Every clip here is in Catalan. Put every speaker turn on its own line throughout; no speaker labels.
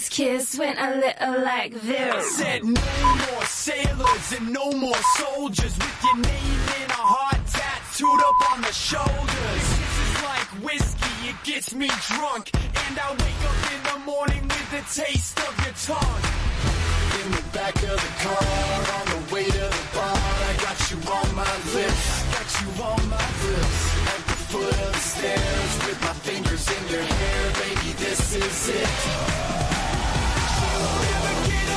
first kiss went a little like
I
this.
said no more sailors and no more soldiers with your name in a heart tattooed up on the shoulders. This is like whiskey, it gets me drunk, and I wake up in the morning with the taste of your tongue. In the back of the car, on the way to the bar, I got you on my lips, I got you on my lips. At the foot of the stairs, with my fingers in your hair, baby, this is it.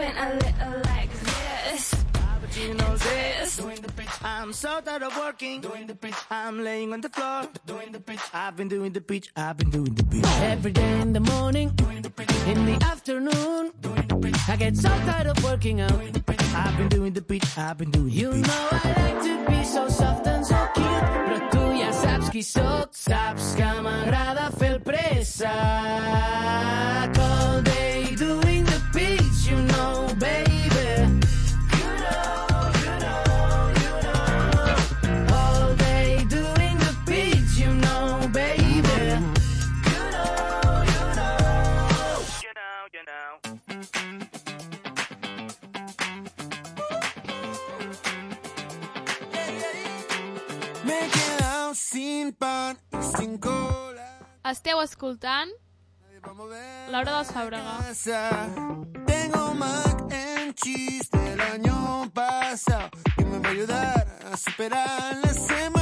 went a little like this.
This.
Doing the pitch, I'm so tired of working. Doing the pitch, I'm laying on the floor. Doing the pitch, I've been doing the pitch, I've been doing the pitch. Every day in the morning, doing the pitch. In the afternoon, doing the pitch. I get so tired of working out. Doing the pitch, I've been doing the pitch, I've been doing you the pitch. You know I like to be so soft and so cute. Però tu ja saps qui sóc, saps que m'agrada fer el pressa. All day Me he quedado sin pan y sin cola.
Esteu escoltant l'hora dels Fàbrega.
casa. Tengo mac and cheese del año pasado que me va a ayudar a superar la semana.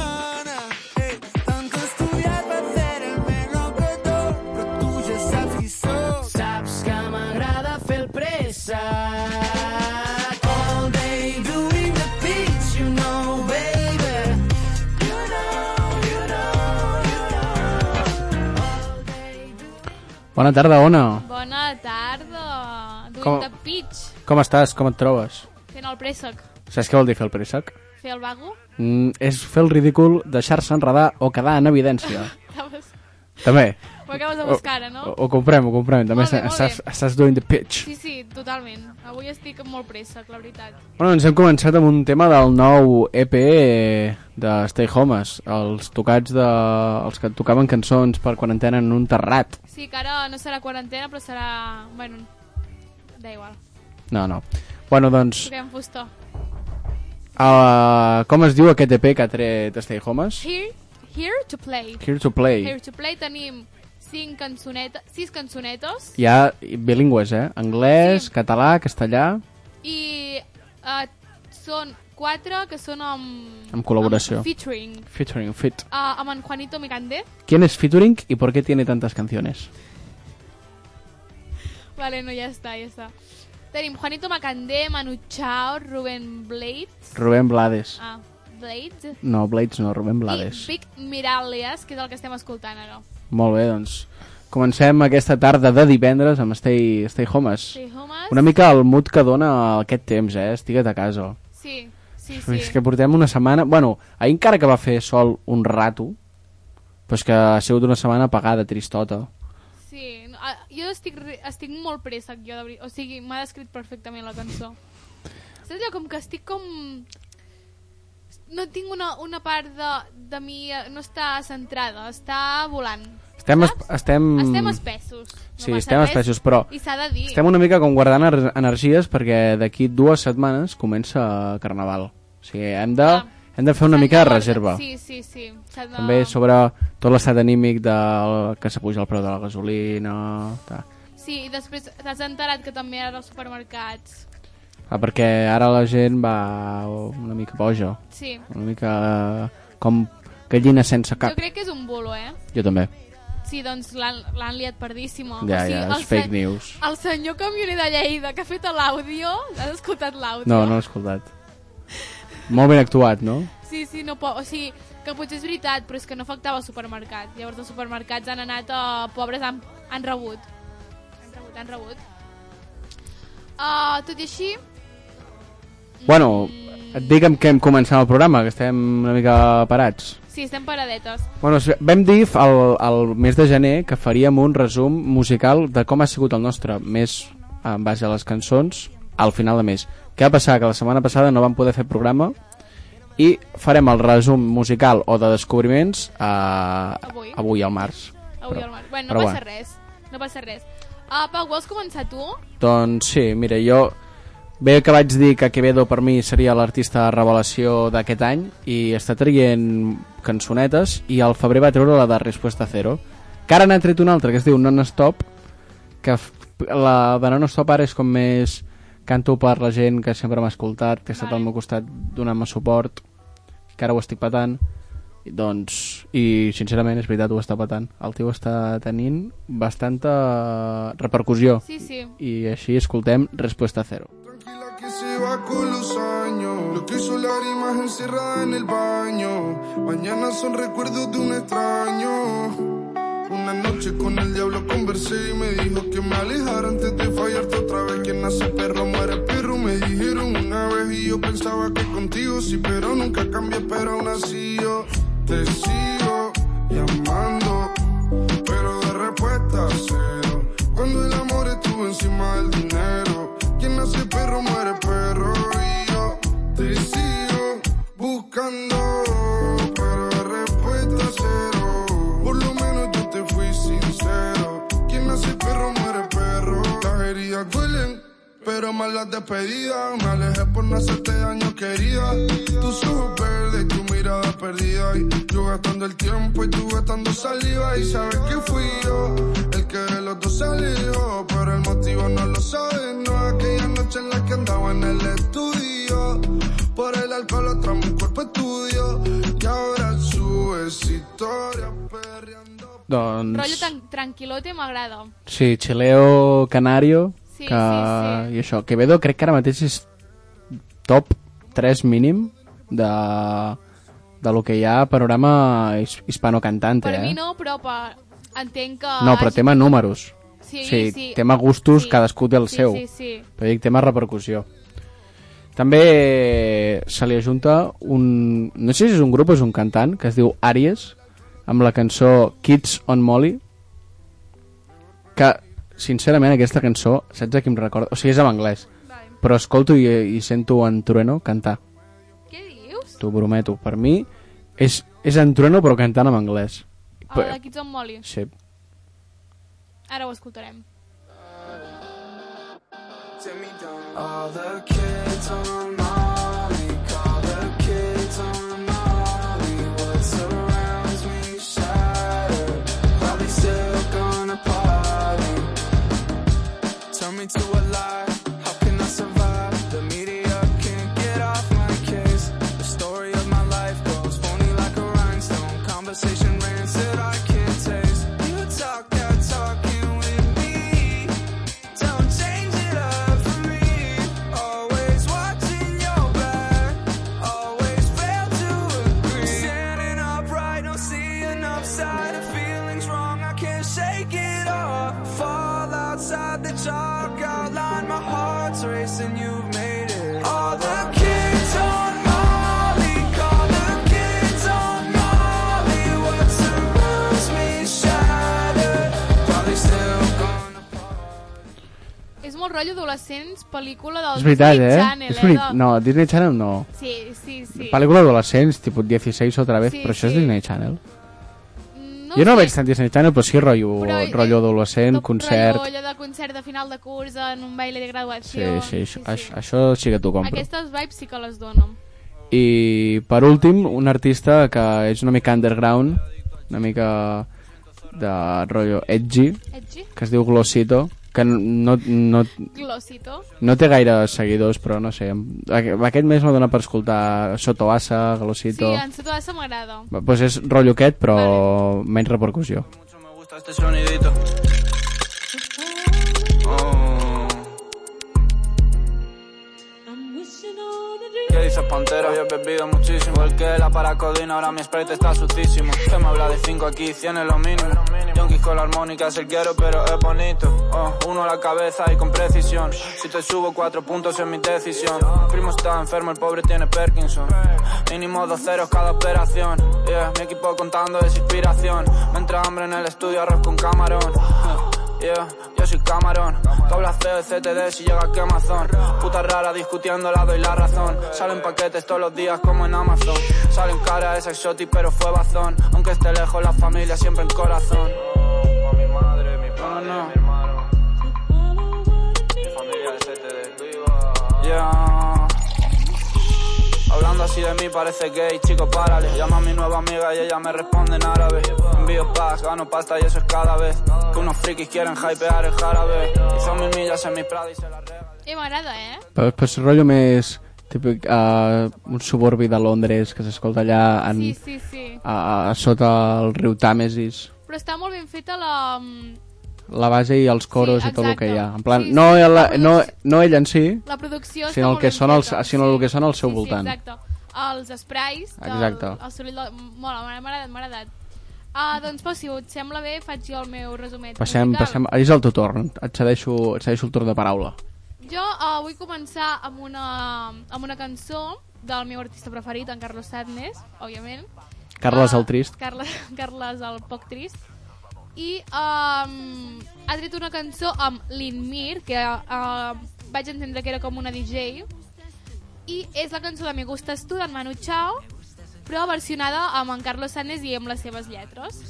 Bona tarda, Ona.
Bona tarda.
Com-
pitch.
Com estàs? Com et trobes?
Fent el préssec.
Saps què vol dir fer el préssec?
Fer el vago.
Mm, és fer el ridícul, deixar-se enredar o quedar en evidència. També.
Ho acabes de buscar, ara, no?
ho, ho comprem, ho comprem. També
Molt bé,
estàs,
molt
estàs, estàs doing the pitch.
Sí, sí, totalment. Avui estic molt préssec, la veritat.
Bueno, ens hem començat amb un tema del nou EP de Stay Homes, els tocats de... els que tocaven cançons per quarantena en un terrat.
Sí, que ara no serà quarantena, però serà... Bueno, da igual.
No, no. Bueno, doncs,
Toquem fusta.
uh, com es diu aquest EP que ha tret Stay Homes?
Here, here to play.
Here to Play.
Here to play tenim cinc cançonetes, sis cançonetes
Hi ha bilingües, eh? Anglès,
Sí.
català, castellà...
i uh, són quatre que són amb...
Amb col·laboració.
Amb featuring.
Featuring Fit.
Uh, amb en Juanito Micandé.
¿Quién es featuring y por qué tiene tantas canciones?
Vale, no, ja està, ja està. Tenim Juanito Macandé, Manu Chao, Rubén Blades.
Rubén Blades.
Ah, Blades.
No, Blades no, Rubén Blades.
I Vic Miralles, que és el que estem escoltant ara.
Molt bé, doncs comencem aquesta tarda de divendres amb Stay, Stay Homes.
Stay Homes.
Una mica el mood que dona aquest temps, eh? Estigua't a casa.
Sí, sí,
Sí. És que portem una setmana... Bueno, ahir encara que va fer sol un rato, però és que ha sigut una setmana apagada, tristota.
Sí, no, jo estic, estic molt préssec, jo, de veri- o sigui, m'ha descrit perfectament la cançó. Saps allò com que estic com... No tinc una, una part de, de mi, no està centrada, està volant.
Estem, es, estem...
Estem espessos. No
Sí, estem
res,
espessos, però
I s'ha de dir.
Estem una mica com guardant ener- energies perquè d'aquí dues setmanes comença Carnaval. O sigui, hem de,
Ah.
hem de fer una mica de reserva.
Sí, sí, sí. De...
També sobre tot l'estat anímic del que s'apuja el preu de la gasolina... Ta.
Sí, i després t'has enterat que també ara als supermercats...
Ah, perquè ara la gent va una mica boja,
Sí.
una mica com gallina sense
Jo
cap.
crec que és un bulo, eh?
Jo també.
Sí, doncs l'han liat perdíssima.
Ja,
o sigui,
ja, és fake news.
El senyor camioner de Lleida que ha fet l'àudio, has escoltat l'àudio?
No, no l'he escoltat. Molt ben actuat, no?
Sí, sí, no pot... O sigui, que potser és veritat, però és que no afectava el supermercat. Llavors els supermercats han anat a... Pobres han, han rebut. Han rebut, han rebut. Uh, tot i així...
Bueno, amb què hem començat el programa, que estem una mica parats.
Sí, estem paradetes.
Bueno, vam dir al, al mes de gener que faríem un resum musical de com ha sigut el nostre mes en base a les cançons al final de mes. Què va passar? Que la setmana passada no vam poder fer programa i farem el resum musical o de descobriments a,
Avui.
avui al març.
Avui
Però-
al mar. Bueno, no passa
bueno.
res. No passa res. Uh, Pau, vols començar tu?
Doncs sí, mira, jo bé que vaig dir que Quevedo per mi seria l'artista revelació d'aquest any i està traient cançonetes i al febrer va treure la de Respuesta Cero que ara n'ha tret una altra que es diu Non-Stop que la de Non-Stop ara és com més canto per la gent que sempre m'ha escoltat que ha estat
Vale.
al meu costat donant-me suport que ara ho estic patant i doncs, i sincerament és veritat ho està patant el tio està tenint bastanta repercussió
Sí, sí.
y así escoltem Respuesta Cero.
Se va con los años. Lo que hizo lágrimas encerrada en el baño. Mañana son recuerdos de un extraño. Una noche con el diablo conversé y me dijo que me alejara antes de fallarte otra vez. Que nace perro, muere perro. Me dijeron una vez y yo pensaba que contigo sí, pero nunca cambié. Pero aún así yo te sigo llamando. Pero de respuesta cero. Cuando el amor estuvo encima del dinero. Nace perro muere perro. Y yo te sigo buscando. Pero de respuesta cero. Por lo menos yo te fui sincero. Quien nace perro muere perro. Las heridas duelen. Pero más las despedidas. Me alejé por no hacerte daño, querida. Tus ojos verdes, mirada perdida. Y yo gastando el tiempo y tú gastando saliva. Y sabes que fui yo el que de los dos se alejó. Pero el motivo no lo sabes, no. Aquella noche en la que andaba en el estudio. Por el alcohol otra mi cuerpo estudio. Y ahora subes historia perreando.
Doncs,
Rollo tan tranquilote m'agrada.
sí, Chileo Canario,
Sí,
que,
sí, sí.
i això, Quevedo crec que ara mateix és top 3 mínim de, de lo que hi ha panorama his- hispano-cantante,
Per
eh?
mi no, però per... entenc que...
No, però tema números.
Sí,
sí,
sí.
tema gustos,
Sí.
cadascú té el
sí,
seu.
Sí, sí,
Però dic tema repercussió. També se li ajunta un... No sé si és un grup o és un cantant, que es diu Aries, amb la cançó Kids on Molly, que, sincerament, aquesta cançó, saps a qui em recorda? O sigui, és en anglès, però escolto i, i sento en Trueno cantar. T'ho prometo. Per mi és, és en Trueno però cantant en anglès.
El de Kids on Molly.
Sí.
Ara ho escoltarem.
All the kids on Molly,
rotllo adolescents, pel·lícula del
És veritat,
Disney
eh?
Channel,
és veritat.
de-
No, Disney Channel no.
Sí, sí, sí.
Pel·lícula d'adolescents, tipus 16 otra vez,
Sí,
però això és
sí.
Disney Channel.
No
jo no
sé,
veig tant Disney Channel, però sí rotllo,
però,
rotllo
eh,
adolescent,
tot
concert...
Rotllo, de concert de final de curs en un baile de
Sí,
graduació.
sí, això, això, això sí que t'ho compro.
Aquestes vibes sí que les dono.
I per últim, un artista que és una mica underground, una mica de rotllo edgy,
Edgy?
que es diu Glossito, que no, no,
Glossito.
no té gaire seguidors, però no sé, aqu- aquest mes m'ha donat per escoltar Sotoasa,
Sí,
Glossito...
en Sotoasa m'agrada.
Doncs pues és rotllo aquest, però menys repercussió.
Mucho me gusta este sonidito.
Pantera. Hoy he bebido muchísimo. Igual que la paracodina, ahora mi sprite está sucísimo. Que me habla de 5 aquí, 100 es lo mínimo. Yonkis con la armónica es el quiero, pero es bonito. Oh, uno a la cabeza y con precisión. Si te subo cuatro puntos en mi decisión. Primo está enfermo, el pobre tiene Parkinson. Mínimo dos ceros cada operación. Yeah, mi equipo contando es inspiración. Me entra hambre en el estudio, arroz con camarón. Yeah, yo soy camarón. Dobla CEO y CTD si llega que Amazon. Puta rara discutiendo, la doy la razón. Salen paquetes todos los días como en Amazon. Salen cara, es exotic, pero fue bazón. Aunque esté lejos, la familia siempre en corazón. mi madre, mi padre, mi hermano. Mi familia de CTD, viva. Yeah. Hablando así de mí parece gay, chico, párale. Llama a mi nueva amiga y ella me responde en árabe. Envío paz, gano pasta y eso es cada vez. Que unos frikis quieren hypear el jarabe. Hizo mil millas en mi Prada y se la regala.
Eh, m'agrada, eh?
Però, però és rotllo més típic uh, un suburbi de Londres que s'escolta allà en,
Sí, sí, sí.
a, a sota el riu Tàmesis
Però està molt ben feta la...
la base i els coros
Sí,
i tot el que hi ha en plan,
Sí,
no,
sí,
el,
la
no, no ell en si
La producció
sinó el que al,
feta.
sinó el que sona al seu
sí,
voltant
Sí, exacte. Els sprays,
Exacte.
el soroll del... Mola, m'ha agradat, m'ha agradat. Uh, doncs, Pau, si et sembla bé, faig jo el meu resumet
passem,
musical.
passem, és el teu torn et cedeixo, et cedeixo el torn de paraula
Jo uh, vull començar amb una, amb una cançó del meu artista preferit, en Carlos Sadness, òbviament.
Carles
Ah,
el Trist
Carles, Carles el poc trist. I um, ha tret una cançó amb l'Inmir, que uh, vaig entendre que era com una DJ, i és la cançó de Me Gustas Tu, d'en Manu Chao, però versionada amb en Carlos Sánchez i amb les seves lletres.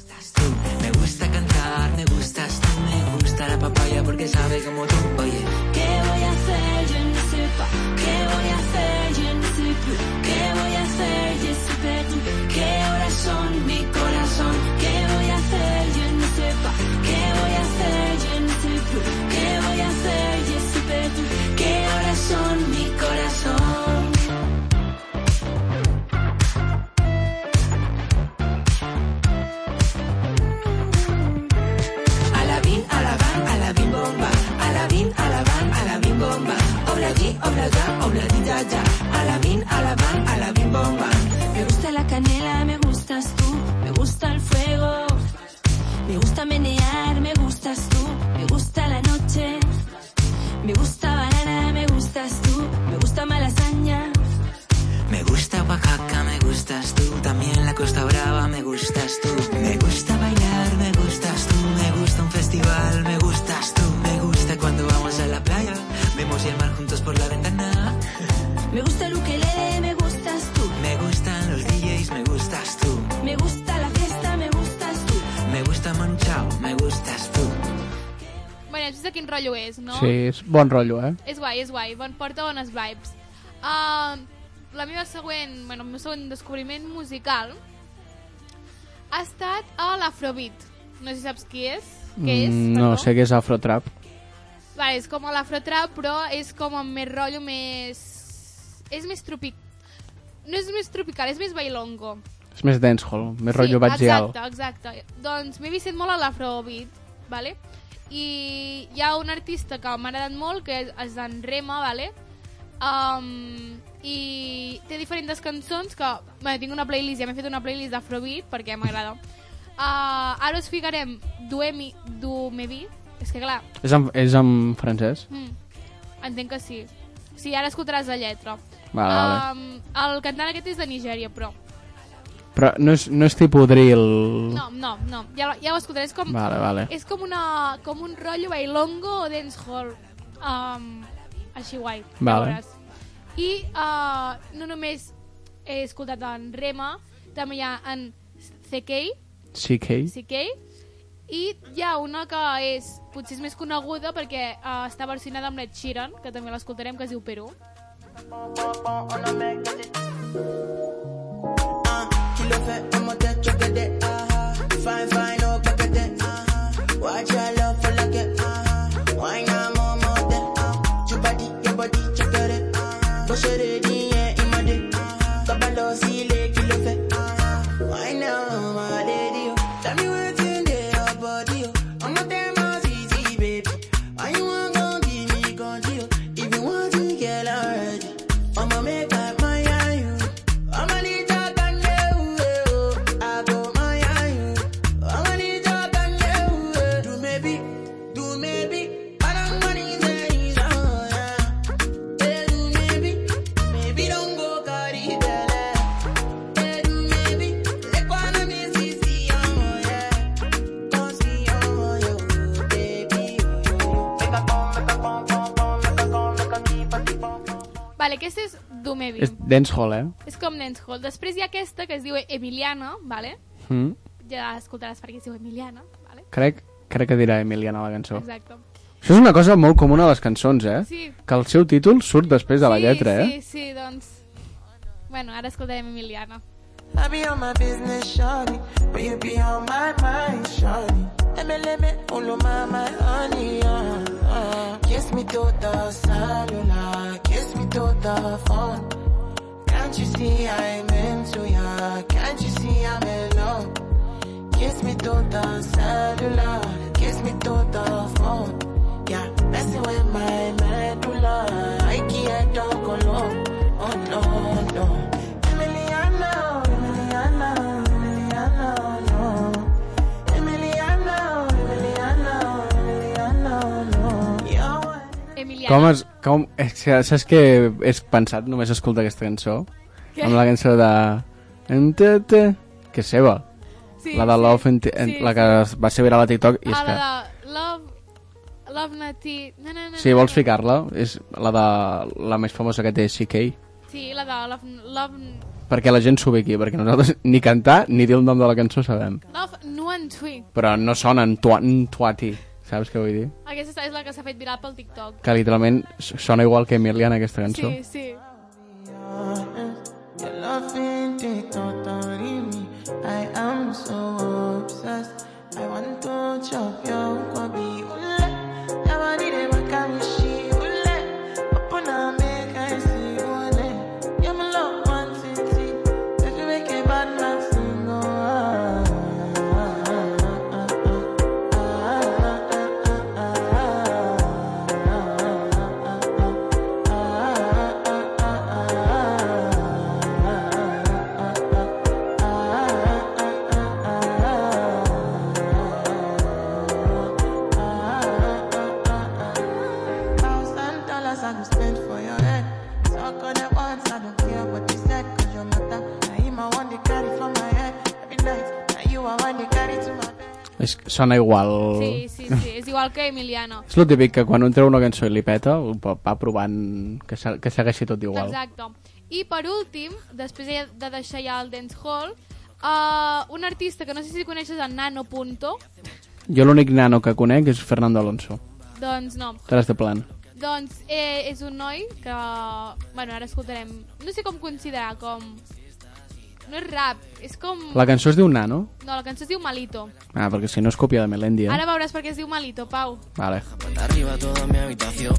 Me gusta cantar, me gustas tú, me gusta la papaya porque sabe como tú. Oye,
¿Qué voy a hacer? Je ne sais pas. ¿Qué voy a hacer? Je ne sais plus. ¿Qué voy a hacer? Je suis perdu. ¿Qué horas son? Mi corazón. ¿Qué voy a hacer? Je suis perdu. ¿Qué horas son? Mi corazón.
a la bin, a la van, a la bin bomba. A la bin, a la van, a la bin bomba. Obla di, obla da, obla di da da. A la bin, a la van, a la bin bomba. Costa Brava, me gustas tú. Me gusta bailar, me gustas tú. Me gusta un festival, me gustas tú. Me gusta cuando vamos a la playa. Vemos el mar juntos por la ventana.
Me gusta el ukelele, me gustas tú.
Me gustan los DJs, me gustas tú.
Me gusta la fiesta, me gustas tú.
Me gusta Manchao, me gustas tú.
Bueno, ja saps quin rotllo és, no?
sí, és bon rotllo eh?
És guai, és guai, bon, porta bones vibes. Uh, la meva següent, bueno, el meu següent descobriment musical ha estat a l'Afrobeat. No sé si saps qui és. Què és?
Mm, no
perdó.
sé què és Afrotrap
Vale, és com l'Afrotrap, però és com amb més rotllo, més... És més tropic... No és més tropical, és més bailongo.
és més dancehall, més rotllo batgial
Exacte, exacte. Doncs m'he vist molt a l'Afrobeat, vale? I hi ha un artista que m'ha agradat molt, que és en Rema, vale? Um, I té diferents cançons que... Bé, tinc una playlist, ja m'he fet una playlist d'Afrobeat perquè m'agrada. Uh, ara us ficarem Duemi, Du Mevi. És que clar,
és en, és en francès?
mm, entenc que sí. Sí, ara escoltaràs la lletra.
Vale, vale.
Um, el cantant aquest és de Nigèria, però...
però no és, no és tipus drill
No, no, no. Ja, ja ho escoltaré. És com,
vale, vale
És com, una, com un rotllo bailongo o dancehall. Um, així guai.
Vale.
veuràs. I uh, no només he escoltat en Rema, també hi ha en CK,
CK
CK, i hi ha una que és, potser és més coneguda perquè uh, està versionada amb l'Ed Sheeran, que també l'escoltarem, que es diu Perú.
Aha. Fine, fine, oh, paquete, aha. Watch your
aquesta és Dumevi.
És dancehall, eh?
És com dancehall. Després hi ha aquesta que es diu Emiliana, vale?
Mm.
Ja escoltaràs perquè es diu Emiliana, vale?
Crec, crec que dirà Emiliana la cançó.
Exacte.
Això és una cosa molt comuna a les cançons, eh?
Sí.
Que el seu títol surt després de la
sí,
lletra, eh?
Sí, sí, doncs... Bueno, ara escoltarem Emiliana.
I be on my business, shawty. But you be on my mind, shawty. Me, follow my, my honey, uh, uh. Kiss me to the cellular, kiss me to the phone. Can't you see I'm into ya? Can't you see I'm in love? Kiss me to the cellular, kiss me to the phone. Yeah, messing with my medulla. I can't talk alone.
Com es... Com, és que, saps que he pensat només escoltar aquesta cançó?
Què?
Amb la cançó de... Que és seva.
Sí,
la de
sí,
Love, and,
sí,
la que va ser viral a TikTok. I és
Ah,
que,
la de Love... Love Nati... Na, na, na,
si
na,
vols ficar-la, és la de la més famosa que té CK.
Sí, la de Love... Love,
Perquè la gent s'ubiqui, perquè nosaltres ni cantar ni dir el nom de la cançó sabem.
love Nuan Tui.
Però no sona en tuati, saps què vull dir?
Aquesta és la que s'ha fet viral pel TikTok.
Que literalment sona igual que Emiliana aquesta cançó.
Sí, sí.
I am so obsessed. I want to chop your kwabi ule. Your body they make
sona igual.
Sí, sí, sí. És igual que Emiliano.
És el típic que quan un treu una cançó i li peta, va va provant que, se- que segueixi tot igual.
Exacte. I per últim, després de deixar ja el dancehall, uh, un artista que no sé si coneixes, el Nano Punto,
Jo l'únic nano que conec és Fernando Alonso.
doncs no.
Tras de plan.
Doncs eh, és un noi que... Bueno, ara escoltarem... No sé com considerar, com... No és rap, és com...
La cançó es diu Nano?
No, la cançó es diu Malito.
Ah, perquè si no és còpia de Melendi, eh?
Ara veuràs per què es diu Malito, Pau.
Vale.
Arriba toda mi habitación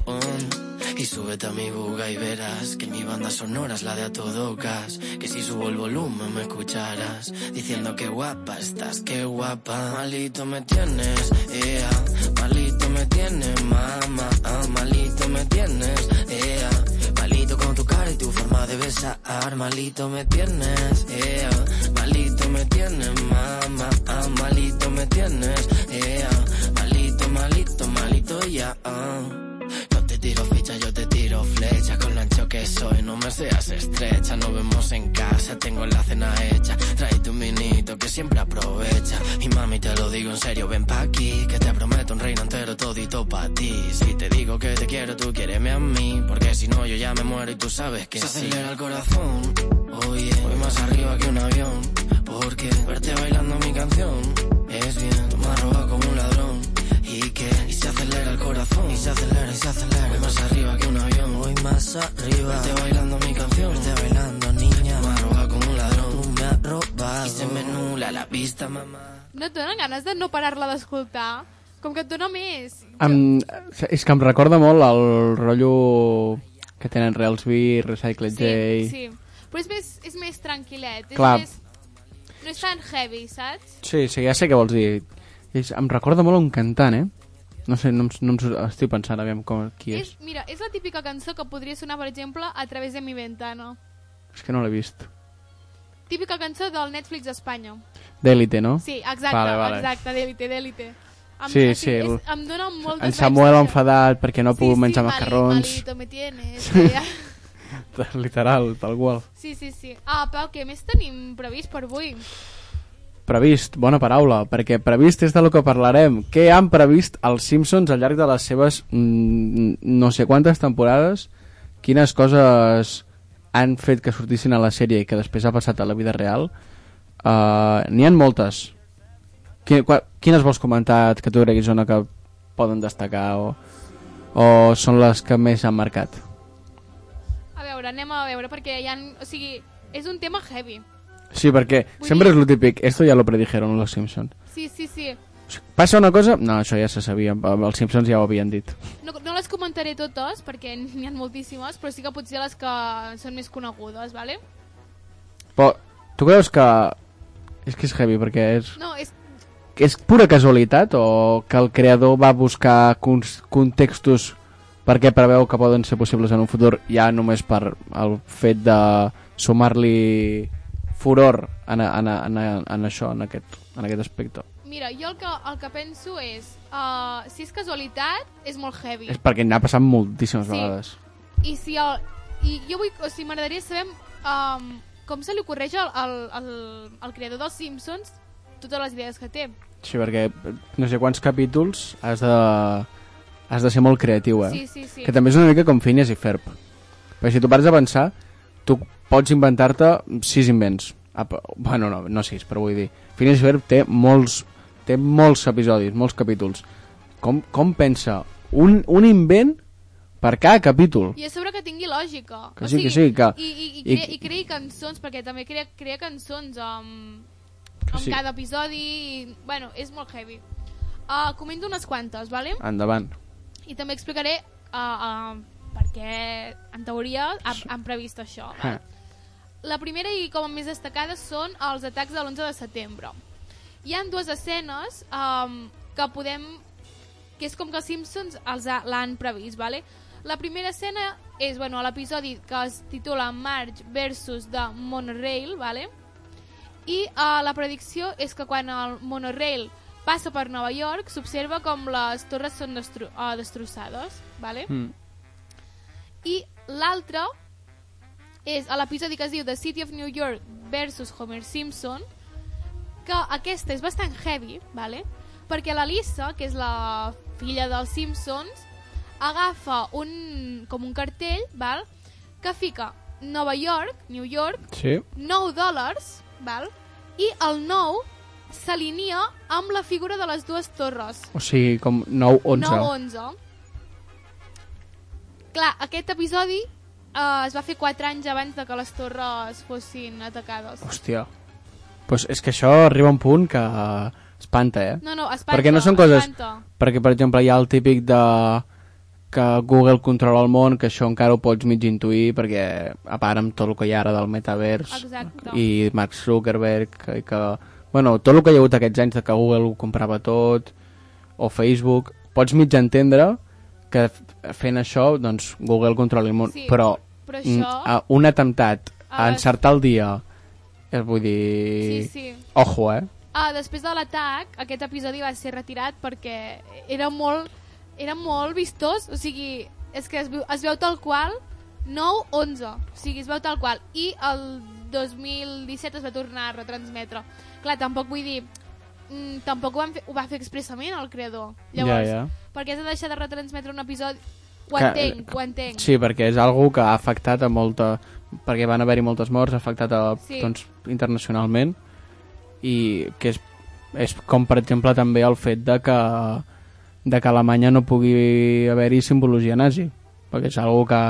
Y súbete a mi buga y verás Que mi banda sonora es la de a todo gas Que si subo el volumen me escucharás Diciendo que guapa estás, que guapa Malito me tienes, ea Malito me tienes, mamá ah, Malito me tienes, ea Tu cara y tu forma de besar Malito me tienes, ea Malito me tienes, mamá ah, Malito me tienes, ea Malito, malito, malito ya. Yo te tiro flecha Con lo ancho que soy, no me seas estrecha Nos vemos en casa, tengo la cena hecha. Trae tu minito que siempre aprovecha. Y mami te lo digo en serio, ven pa' aquí Que te prometo un reino entero todito pa' ti. Si te digo que te quiero, tú quiéreme a mí Porque si no yo ya me muero y tú sabes que Se acelera el corazón, oye Voy más arriba que un avión Porque verte bailando mi canción Es bien, tú me has robado como un ladrón ¿Y qué? Y se acelera el corazón Y se acelera, y se acelera Voy más arriba que un avión Voy más arriba Verte bailando mi canción Verte bailando, niña Me robado como un ladrón Tú me has robado Y se me nula la pista, mamá
No et donen ganes de no parar-la d'escoltar? Com que et dona més.
Em, és que em recorda molt el rotllo que tenen Railsby, Recycle
Sí,
J...
sí. Però és més, és més tranquil·let.
Clar.
És més... No és tan heavy, saps?
Sí, sí, ja sé què vols dir. És, em recorda molt a un cantant, eh? No sé, no, no estic pensant, aviam com, qui és.
És, mira, és la típica cançó que podria sonar, per exemple, a través de mi ventana.
És que no l'he vist.
Típica cançó del Netflix d'Espanya.
D'Elite, no?
Sí, exacte,
Vale, vale.
exacte, d'Elite, d'Elite. Em,
Sí,
sigui,
sí,
És, em dona moltes
En Samuel
vibes
enfadat perquè no ha pogut
sí,
menjar
mali-
macarrons.
Malito me tienes.
Literal, tal qual.
Sí, sí, sí. Ah, Pau, què més tenim previst per avui?
Previst, bona paraula, perquè previst és de lo que parlarem. Què han previst els Simpsons al llarg de les seves mm, no sé quantes temporades quines coses han fet que sortissin a la sèrie i que després ha passat a la vida real, uh, n'hi han moltes. Quines vols comentar que tu creguis una que poden destacar o, o són les que més han marcat?
A veure, anem a veure, perquè hi ha... O sigui, és un tema heavy.
Sí, perquè
Vull
sempre
dir-
és lo típic, esto ya lo predijeron los Simpsons.
Sí, sí, sí.
Passa una cosa? No, això ja se sabia, els Simpsons ja ho havien dit.
No, no les comentaré totes, perquè n'hi ha moltíssimes, però sí que potser les que són més conegudes, ¿vale?
Però tu creus que... És que és heavy, perquè és...
No, és...
és pura casualitat o que el creador va buscar contextos perquè preveu que poden ser possibles en un futur ja només per el fet de sumar-li furor en, en, en, en això, en aquest, en aquest aspecte.
Mira, jo el que, el que penso és... Uh, si és casualitat, és molt heavy.
És perquè n'ha passat moltíssimes
Sí.
vegades.
I si el... I jo vull... O sigui, m'agradaria saber um, com se li ocorreix al, al, al, al creador dels Simpsons totes les idees que té.
Sí, perquè no sé quants capítols has de, has de ser molt creatiu, eh?
Sí, sí, sí.
Que també és una mica com Phineas i Ferb. Perquè si tu pares a pensar, tu pots inventar-te sis invents. Apa, bueno, no, no sis, però vull dir... Phineas i Ferb té molts, té molts episodis, molts capítols. Com, com pensa un, un invent per cada capítol?
I a sobre que tingui lògica.
Que sí, que sí, que-
I, i, i,
i-
crea, i creï cançons, perquè també crea, crea cançons amb, amb
sí.
cada episodi. I, bueno, és molt heavy. Uh, comento unes quantes, ¿vale?
Endavant.
I també explicaré uh, uh, per què, en teoria, han, han previst això.
Ah.
La primera i com a més destacada són els atacs de l'11 de setembre. Hi han dues escenes um, que podem... que és com que els Simpsons l'han previst, ¿vale? La primera escena és bueno, l'episodi que es titula Marge versus The Monorail, ¿vale? i uh, la predicció és que quan el monorail passa per Nova York s'observa com les torres són destro uh, destrossades, ¿vale?
Mm.
I l'altre és a l'episodi que es diu The City of New York versus Homer Simpson, que aquesta és bastant heavy, ¿vale? perquè la Lisa, que és la filla dels Simpsons, agafa un, com un cartell val? que fica Nova York, New York,
Sí.
9 dòlars, val? i el 9 s'alinea amb la figura de les dues torres.
O sigui, com 9-11.
9-11. Clar, aquest episodi eh, es va fer 4 anys abans de que les torres fossin atacades.
Hòstia. Pues és que això arriba a un punt que espanta, eh?
No, no, espanta,
Perquè no són coses...
espanta.
Perquè, per exemple, hi ha el típic de que Google controla el món, que això encara ho pots mig intuir, perquè a part amb tot el que hi ha ara del metavers
Exacte.
i Mark Zuckerberg, i que... Bueno, tot el que hi ha hagut aquests anys de que Google ho comprava tot, o Facebook, pots mig entendre que fent això, doncs, Google controla el món,
Sí,
però,
però
mm,
això-
un atemptat a
Ah,
encertar el dia, eh, vull dir...
Sí, sí.
Ojo, eh?
Ah, després de l'atac, aquest episodi va ser retirat perquè era molt, era molt vistós, o sigui, és que es veu, es veu tal qual 9-11, o sigui, es veu tal qual. I el 2017 es va tornar a retransmetre. Clar, tampoc vull dir... Mm, tampoc ho, van fer, ho va fer expressament el creador. Llavors,
Ja, ja.
per què has de deixar de retransmetre un episodi? Ho
Que-
entenc, ho entenc.
Sí, perquè és algo que ha afectat a molta... perquè van haver-hi moltes morts, ha afectat a,
Sí.
doncs, internacionalment i que és, és com per exemple també el fet de que de que a Alemanya no pugui haver-hi simbologia nazi perquè és algo que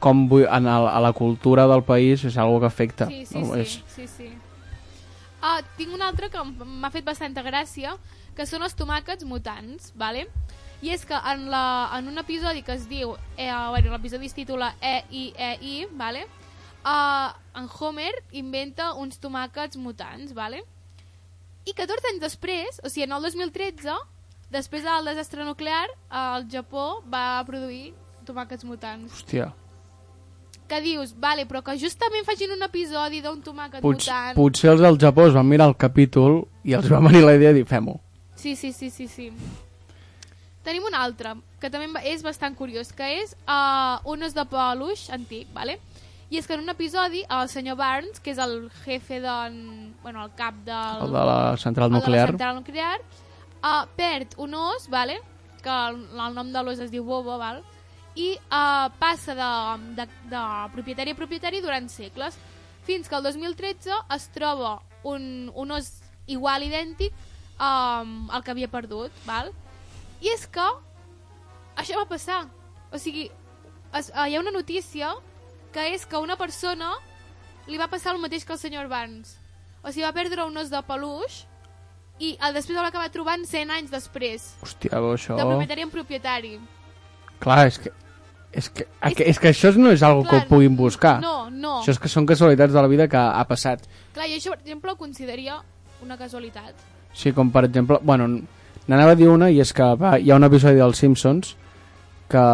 com vull, en el, a la cultura del país és algo que afecta
Sí, sí,
no?
sí,
és,
sí, sí. Ah, tinc un altre que m'ha fet bastanta gràcia, que són els tomàquets mutants, ¿vale? I és que en, la, en un episodi que es diu, eh, bueno, l'episodi es titula E-I-E-I, ¿vale? Uh, en Homer inventa uns tomàquets mutants, ¿vale? I 14 anys després, o sigui, en el 2013, després del desastre nuclear, el Japó va produir tomàquets mutants.
hòstia,
Que dius, vale, però que justament facin un episodi d'un tomàquet
Pots,
mutant...
potser els del Japó es van mirar el capítol i els va venir la idea de dir fem-ho
Sí, sí, sí, sí, sí. Tenim un altre, que també és bastant curiós, que és uh, un os de peluix antic, ¿vale? I és que en un episodi el senyor Barnes, que és el jefe de... Bueno, el cap del...
el de la central
el de
nuclear
la central nuclear uh, perd un os, ¿vale? que el, el nom de l'os es diu Bobo, val? I uh, passa de, de, de propietari a propietari durant segles, fins que el 2013 es troba un, un os igual idèntic um, al que havia perdut, val? I és que això va passar. O sigui, es, uh, hi ha una notícia que és que una persona li va passar el mateix que el senyor Barnes. O sigui, va perdre un os de peluix i el després el va acabar trobant 100 anys després.
Hòstia, però això...
De propietari en propietari.
Clar, és que... És que, és, és que això no és algo que ho puguin buscar.
No, no.
Això és que són casualitats de la vida que ha passat.
Clar, i això, per exemple, ho consideraria una casualitat.
Sí, com per exemple... Bueno, n'anava a dir una i és que va, hi ha un episodi dels Simpsons que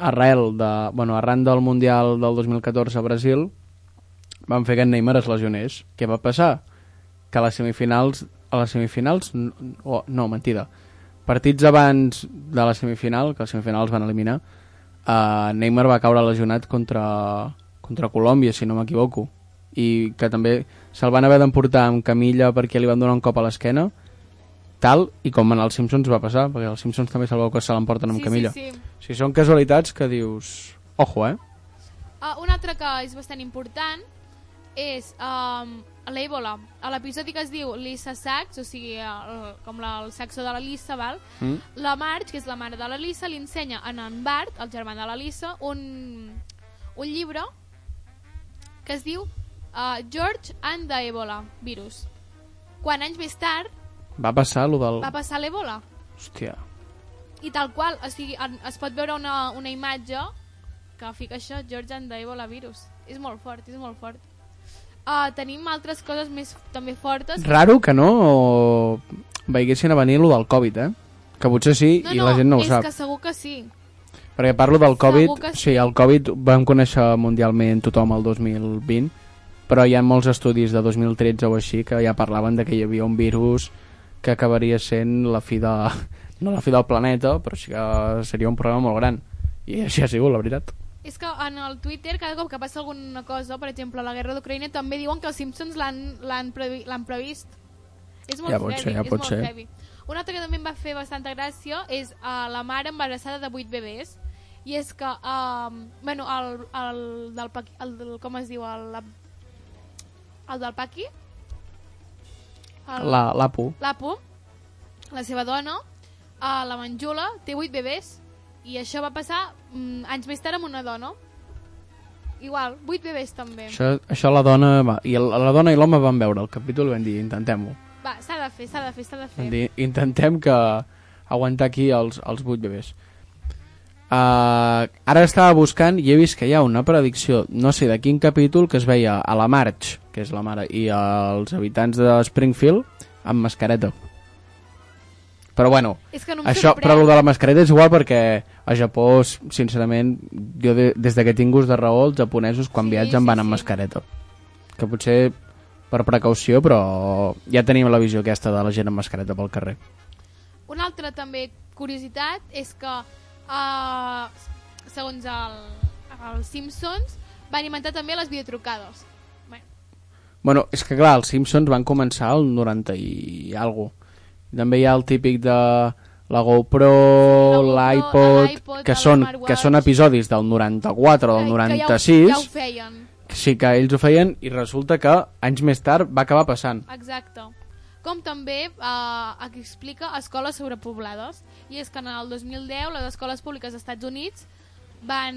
arrel de, bueno, arran del Mundial del 2014 a Brasil van fer que en Neymar es lesionés. Què va passar? Que a les semifinals... A les semifinals... n- Oh, no, mentida. Partits abans de la semifinal, que les semifinals van eliminar, uh, Neymar va caure lesionat contra, contra Colòmbia, si no m'equivoco. I que també se'l van haver d'emportar amb camilla perquè li van donar un cop a l'esquena, tal, i com en els Simpsons va passar, perquè els Simpsons també se'l veu que se l'emporten amb
Sí,
camilla.
sí, sí.
Si són casualitats que dius... Ojo, eh?
Uh, un altre que és bastant important és um, l'Ébola. A l'episodi que es diu Lisa Sachs, o sigui, el, com la, el saxo de la Lisa, val?
Mm.
la Marge, que és la mare de la Lisa, li ensenya a en Bart, el germà de la Lisa, un, un llibre que es diu uh, George and the Ebola virus. Quan anys més tard
Va passar lo del...
va passar l'Ebola.
Hòstia.
I tal qual, o sigui, es pot veure una, una imatge que fica això, George and the Ebola virus. És molt fort, és molt fort. Uh, tenim altres coses més també fortes.
Raro que no veiessin a venir lo del Covid, eh? Que potser sí
no,
i
no,
la gent no ho
és
sap.
que segur que sí.
Perquè parlo del Covid, sí.
sí.
el Covid vam conèixer mundialment tothom el 2020, però hi ha molts estudis de 2013 o així que ja parlaven de que hi havia un virus que acabaria sent la fi de... no la fi del planeta, però sí que seria un problema molt gran. I així ha sigut, la veritat.
És que en el Twitter, cada cop que passa alguna cosa, per exemple, la guerra d'Ucraïna, també diuen que els Simpsons l'han previ, previst. És molt
Ja pot
heavy,
ser, ja pot ser.
heavy. Un altre que també em va fer bastanta gràcia és uh, la mare embarassada de 8 bebès. I és que, um, bueno, el, el, del, Paqui- el del, com es diu, el, el del Paqui, el-
La- L'APU.
l'Apu, la seva dona, uh, la Manjula, té 8 bebès i això va passar mm, anys més tard amb una dona. Igual, 8 bebès també.
Això, això la dona... Va, I el, la dona i l'home van veure el capítol i van dir, intentem-ho.
Va, s'ha de fer, s'ha de fer, s'ha de fer.
Van dir, intentem que aguantar aquí els, els 8 bebès. Uh, ara estava buscant i he vist que hi ha una predicció, no sé de quin capítol, que es veia a la Marge, que és la mare, i als habitants de Springfield amb mascareta. Però bueno,
És que no
això,
sorprèn.
però el de la mascareta és igual perquè a Japó, sincerament, jo de, des de que tinc gust de raó, els japonesos quan
Sí,
viatgen
sí,
van amb
sí.
mascareta. Que potser per precaució, però ja tenim la visió aquesta de la gent amb mascareta pel carrer.
Una altra també curiositat és que uh, segons el, els Simpsons van inventar també les videotrucades. Bueno,
Bueno, és que clar, els Simpsons van començar al 90 i algo. També hi ha el típic de la GoPro, l'iPod, que, són, que són episodis del 94 o del
que ja ho-
96,
Ja ho, feien,
sí que ells ho feien i resulta que anys més tard va acabar passant.
exacte. Com també uh, aquí explica escoles sobrepoblades. I és que en el 2010 les escoles públiques dels Estats Units van,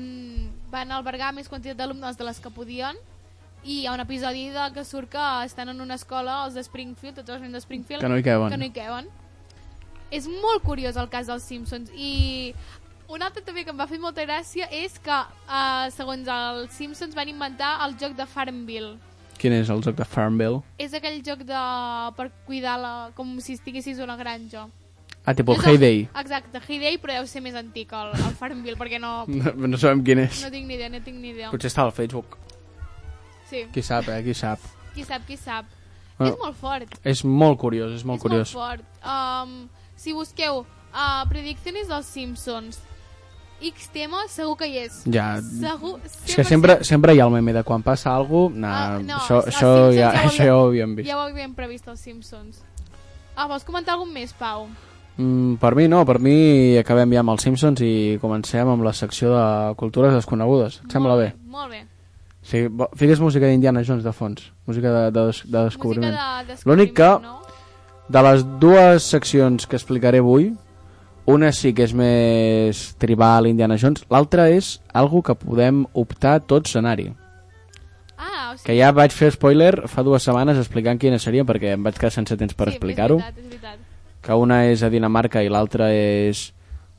van albergar més quantitat d'alumnes de les que podien i hi ha un episodi de que surt que estan en una escola, els de Springfield, tots els nens de Springfield,
Que no hi caben.
Que no hi caben. És molt curiós el cas dels Simpsons i un altre també que em va fer molta gràcia és que, uh, segons els Simpsons, van inventar el joc de Farmville.
Quin és el joc de Farmville?
És aquell joc de... per cuidar la... com si estiguessis una granja.
Ah, tipus
És el-
Heyday.
Exacte, Heyday, però deu ser més antic el, el Farmville, perquè no,
No, no sabem quin és.
no tinc ni idea, no tinc ni idea.
Potser està al Facebook.
Sí,
Qui sap, eh? Qui sap.
qui sap, qui sap.
Bueno,
és molt fort.
És molt curiós, és molt
és
curiós.
molt fort. Um, si busqueu uh, predicciones dels Simpsons, X tema, segur que hi és.
Ja,
Segur,
és que sempre, sempre hi ha el meme de quan passa alguna cosa, nah,
Ah, no,
això, això, ja,
ja
això ja ho havíem vist.
Ja ho havíem previst, els Simpsons. Ah, vols comentar algun més, Pau?
Mm, per mi no, per mi acabem ja amb els Simpsons i comencem amb la secció de cultures desconegudes. Et sembla bé?
Molt bé.
Sí, fiques música d'Indiana Jones de fons, música de, de, des- de descobriment.
Música de
L'únic que,
no?
de les dues seccions que explicaré avui, una sí que és més tribal Indiana Jones, l'altra és algo que podem optar tots a anar-hi.
Ah, o sigui...
Que ja vaig fer spoiler fa dues setmanes explicant quina seria perquè em vaig quedar sense temps per
sí,
explicar-ho. Que una és a Dinamarca i l'altra és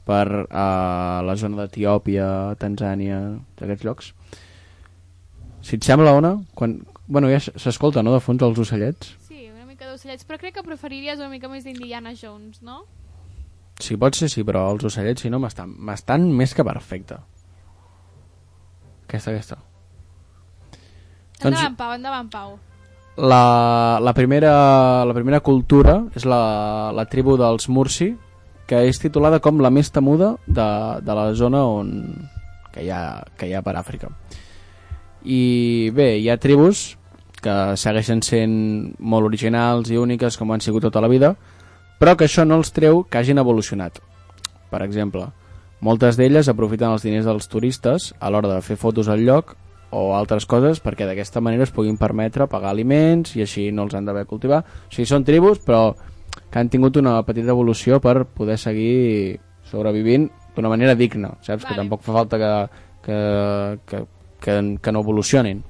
per uh, la zona d'Etiòpia, Tanzània, d'aquests llocs. Si et sembla, Ona, quan... Bueno, ja s'escolta, no?, de fons els ocellets.
Sí, una mica d'ocellets, però crec que preferiries una mica més d'Indiana Jones, no?
Sí, pot ser, sí, però els ocellets, si no, m'estan més que perfecte. Aquesta, aquesta. Doncs-
Endavant, Pau, endavant, Pau.
La, la, primera, la primera cultura és la, la tribu dels Mursi, que és titulada com la més temuda de, de la zona on, que, hi ha, que hi ha per Àfrica. I bé, hi ha tribus que segueixen sent molt originals i úniques com han sigut tota la vida, però que això no els treu que hagin evolucionat. Per exemple, moltes d'elles aprofiten els diners dels turistes a l'hora de fer fotos al lloc o altres coses perquè d'aquesta manera es puguin permetre pagar aliments i així no els han d'haver cultivar. O sigui, són tribus, però que han tingut una petita evolució per poder seguir sobrevivint d'una manera digna, saps? Que
Vale.
tampoc fa falta que, que, que, que, que no evolucionin.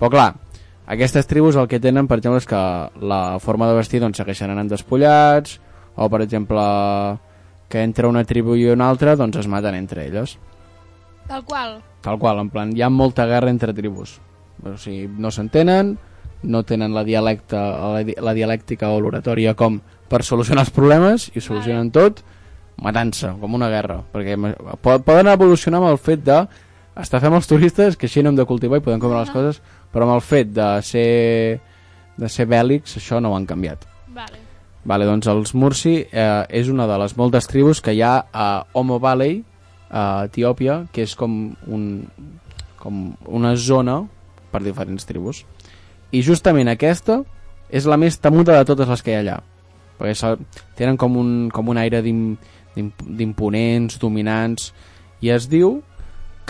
Però clar, aquestes tribus el que tenen, per exemple, és que la forma de vestir doncs, segueixen anant despullats, o per exemple, que entre una tribu i una altra doncs es maten entre elles.
Tal qual.
Tal qual, en plan, hi ha molta guerra entre tribus. O sigui, no s'entenen, no tenen la, dialecta, la, di- la dialèctica o l'oratòria com per solucionar els problemes i solucionen tot matant-se, com una guerra. Perquè poden evolucionar amb el fet de estar fent els turistes, que així no hem de cultivar i podem comer les coses, però amb el fet de ser, de ser bèl·lics, això no ho han canviat.
Vale.
Vale, doncs els Mursi eh, és una de les moltes tribus que hi ha a Omo Valley, a Etiòpia, que és com, un, com una zona per diferents tribus. I justament aquesta és la més temuda de totes les que hi ha allà. Perquè tenen com un, com un aire d'im- d'im- d'imponents, dominants, i es diu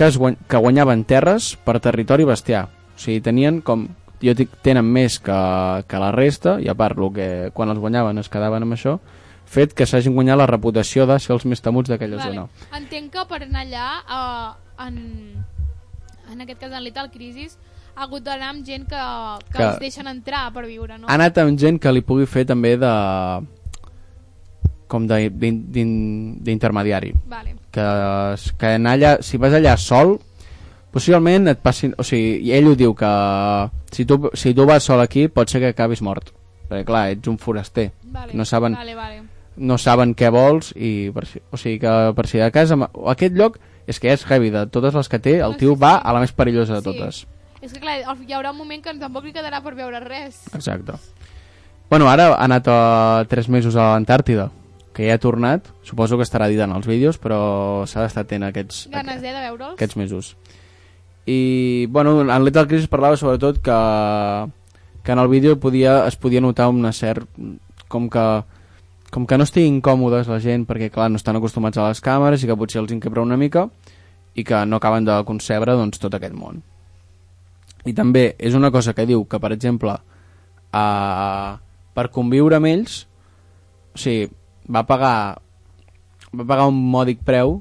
que, es guany, que guanyaven terres per territori bestiar. O sigui, tenien com... Jo dic, tenen més que, que la resta, i a part, lo que quan els guanyaven es quedaven amb això, fet que s'hagin guanyat la reputació de ser els més temuts d'aquella
vale.
zona.
Entenc que per anar allà, uh, en, en aquest cas en Lethal Crisis, ha hagut d'anar amb gent que, que,
Que-
els deixen entrar per viure, no?
Ha anat amb gent que li pugui fer també de com d'intermediari
Vale.
que, que anar allà, si vas allà sol possiblement et passin o sigui, ell ho diu que si tu, si tu vas sol aquí pot ser que acabis mort perquè clar, ets un foraster
Vale.
no saben
Vale, vale.
no saben què vols i per si, o sigui que per si de cas amb- aquest lloc és que és heavy de totes les que té el tio
sí,
va
sí.
a la més perillosa de
Sí.
totes
És que clar, hi haurà un moment que tampoc li quedarà per veure res.
Exacte. Bueno, ara ha anat a 3 mesos a l'Antàrtida, que ja ha tornat. Suposo que estarà dit en els vídeos, però s'ha d'estar atent aquests,
Ganes, eh, de veure'ls.
aquests mesos. I, bueno, en Lethal Crisis parlava sobretot que, que en el vídeo podia, es podia notar una cert... com que com que no estiguin còmodes la gent perquè clar, no estan acostumats a les càmeres i que potser els inquebra una mica i que no acaben de concebre doncs, tot aquest món i també és una cosa que diu que per exemple a, per conviure amb ells o sigui, va pagar va pagar un mòdic preu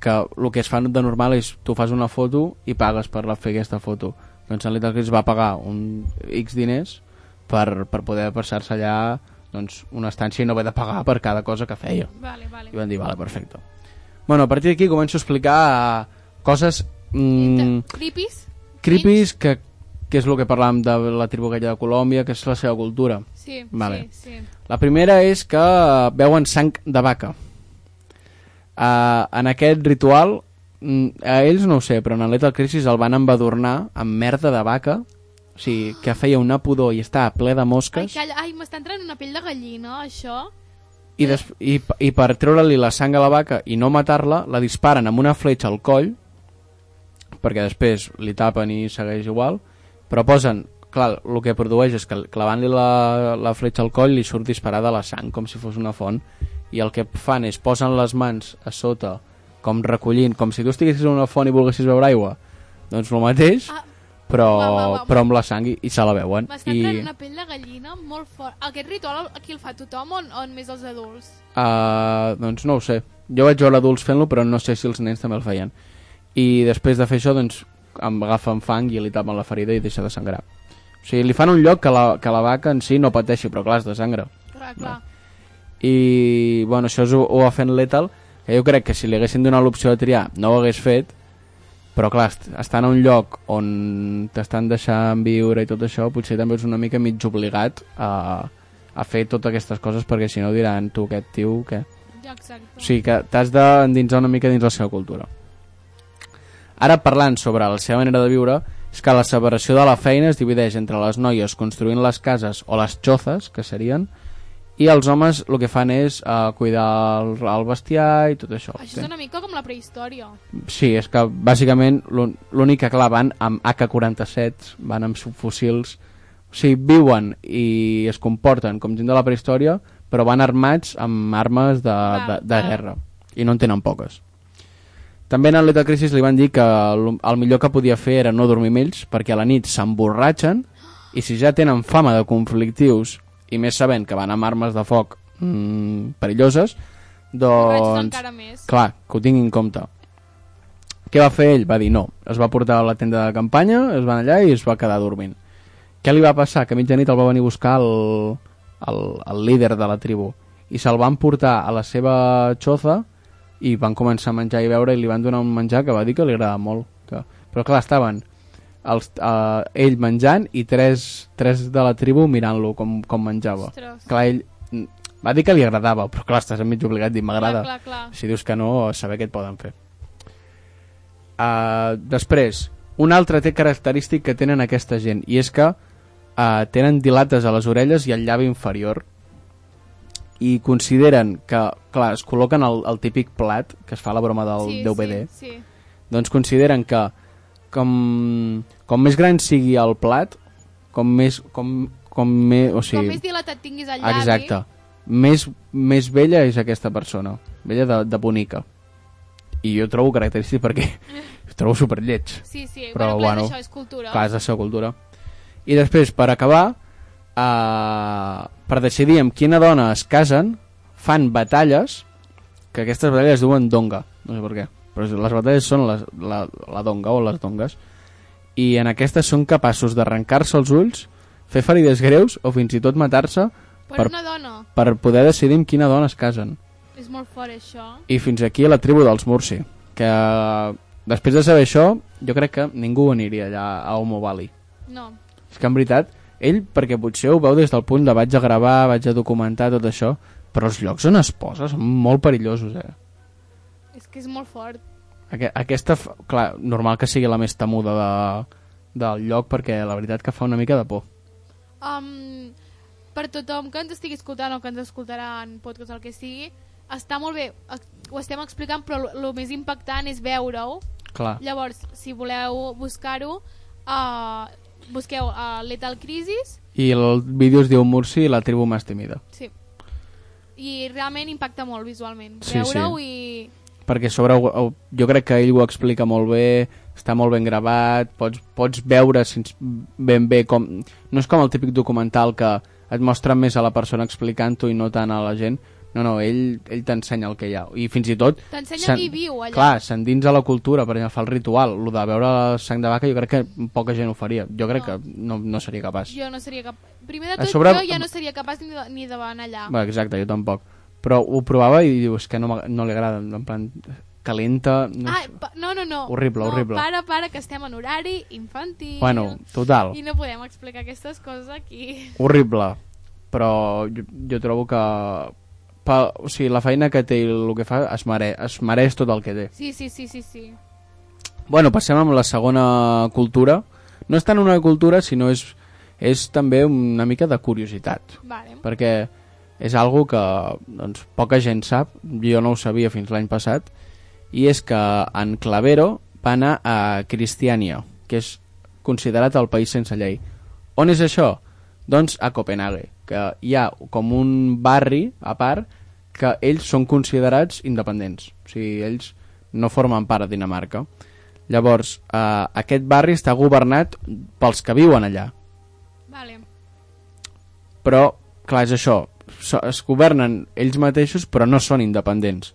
que el que es fa de normal és tu fas una foto i pagues per la, fer aquesta foto doncs en Little Chris va pagar un X diners per, per poder passar-se allà doncs, una estància i no haver de pagar per cada cosa que feia
Vale, vale.
i van dir, vale, perfecte bueno, a partir d'aquí començo a explicar coses mm,
Creepies?
creepies que, que és el que parlàvem de la tribu aquella de Colòmbia que és la seva cultura
Sí,
Vale.
sí, sí.
la primera és que veuen sang de vaca. Uh, en aquest ritual, mm, a ells no ho sé, però en Lethal Crisis el van embadurnar amb merda de vaca, o sigui, que feia una pudor i estava ple de
Ai,
mosques,
calla, ai m'està entrant una pell de gallina, això.
i, des, i, i per treure-li la sang a la vaca i no matar-la, la disparen amb una fletxa al coll, perquè després li tapen i segueix igual, però posen, clar, el que produeix és que clavant-li la, la fletxa al coll li surt disparada la sang, com si fos una font, i el que fan és posen les mans a sota com recollint, com si tu estiguessis en una font i volguessis beure aigua doncs el mateix
Ah,
però,
va, va, va.
però amb la sang i, i se la veuen
M'està
i
entrant una pell de gallina molt fort. Aquest ritual aquí el fa tothom o, o només els adults?
uh, doncs no ho sé jo vaig veure adults fent-lo però no sé si els nens també el feien i després de fer això doncs em agafen fang i li tapen la ferida i deixa de sangrar o sigui, li fan un lloc que la, que la vaca en si no pateixi però clar, és de sangre
Clar, clar.
i bueno, això és, ho, ho va fent Lethal que jo crec que si li haguessin donat l'opció de triar no ho hagués fet però clar, est- estant a un lloc on t'estan deixant viure i tot això potser també és una mica mig obligat a, a fer totes aquestes coses perquè si no diran tu aquest tio què?
Ja, exacte.
o sigui que t'has d'endinsar una mica dins la seva cultura ara parlant sobre la seva manera de viure és que la separació de la feina es divideix entre les noies construint les cases o les xozes, que serien, i els homes el que fan és uh, cuidar el, el bestiar i tot això.
Això és una mica com la prehistòria.
Sí, és que bàsicament l'ú- l'únic que clar van amb AK-47, van amb subfusils, o sigui, viuen i es comporten com gent de la prehistòria, però van armats amb armes de, de, de guerra, i no en tenen poques. També en Lethal Crisis li van dir que el, el millor que podia fer era no dormir amb ells, perquè a la nit s'emborratxen, i si ja tenen fama de conflictius, i més sabent que van amb armes de foc mm, perilloses, doncs... Clar, que ho tinguin en compte. Què va fer ell? Va dir no. Es va portar a la tenda de campanya, es van allà i es va quedar dormint. Què li va passar? Que a mitjanit el va venir a buscar el, el, el líder de la tribu i se'l van portar a la seva xoza i van començar a menjar i beure i li van donar un menjar que va dir que li agradava molt. Que... Però clar, estaven els, uh, ell menjant i tres, tres de la tribu mirant-lo com, com menjava.
Ostres.
Clar, ell mm, va dir que li agradava, però clar, estàs mig obligat a dir m'agrada. Si dius que no, saber què et poden fer. Uh, després, un altre té característic que tenen aquesta gent, i és que uh, tenen dilates a les orelles i al llavi inferior, i consideren que, clar, es col·loquen el, el típic plat, que es fa la broma del
sí,
DVD,
Sí, sí.
doncs consideren que com, com més gran sigui el plat, com més... Com, com més, o sigui,
Com més dilatat tinguis el llavi...
Exacte. Més, més vella és aquesta persona. Vella de, de bonica. I jo trobo característic perquè ho trobo superlleig.
Sí, sí,
Però,
bueno, clar,
bueno,
això és cultura.
Clar, és la seva cultura. I després, per acabar, uh, per decidir amb quina dona es casen, fan batalles, que aquestes batalles es diuen donga, no sé per què, però les batalles són les, la, la donga o les dongues, i en aquestes són capaços d'arrencar-se els ulls, fer ferides greus o fins i tot matar-se
Per,
per,
una dona.
per poder decidir amb quina dona es casen.
És molt fort, això.
I fins aquí la tribu dels Mursi, que després de saber això, jo crec que ningú aniria allà a Homo Valley.
No.
És que en veritat, ell, perquè potser ho veu des del punt de vaig a gravar, vaig a documentar tot això, però els llocs on es posa són molt perillosos, eh?
És que és molt fort.
Aqu aquesta, clar, normal que sigui la més temuda de, del lloc, perquè la veritat que fa una mica de por.
Um, per tothom que ens estigui escoltant o que ens escoltarà en podcast el que sigui, està molt bé, ho estem explicant, però el més impactant és veure-ho. Llavors, si voleu buscar-ho, uh, busqueu uh, Lethal Crisis,
I el vídeo es diu Mursi i la tribu més tímida.
sí. I realment impacta molt visualment.
Sí,
Veure-ho
sí.
i...
perquè sobre ho- jo crec que ell ho explica molt bé està molt ben gravat pots, pots veure ben bé com no és com el típic documental que et mostra més a la persona explicant-ho i no tant a la gent no, no, ell, ell t'ensenya el que hi ha i fins i tot
T'ensenya
s'en-
qui viu allà.
clar, s'endins a la cultura per exemple, fa el ritual, el de veure sang de vaca jo crec que poca gent ho faria jo crec que no, no seria capaç
Jo no seria cap... Primer de
A
tot,
sobre-
jo ja no seria capaç ni de, ni de anar allà.
Bé, exacte, jo tampoc però ho provava i diu, és que no, no li agrada en plan, calenta no
Ah, no, no, no.
Horrible,
no,
horrible.
Para, para, que estem en horari infantil.
Bueno, total.
I no podem explicar aquestes coses aquí.
horrible però jo, jo trobo que pa, o sigui, la feina que té i el que fa es, mere, es mereix tot el que té
Sí, sí, sí, sí, sí.
bueno, passem amb la segona cultura no és tant una cultura sinó és, és també una mica de curiositat
Vale.
perquè és algo que doncs, poca gent sap jo no ho sabia fins l'any passat i és que en Clavero va anar a Cristiania que és considerat el país sense llei on és això? doncs a Copenhague que hi ha com un barri a part que ells són considerats independents. O sigui, ells no formen part de Dinamarca. Llavors, eh, aquest barri està governat pels que viuen allà.
Vale.
Però, clar, és això. So- Es governen ells mateixos, però no són independents.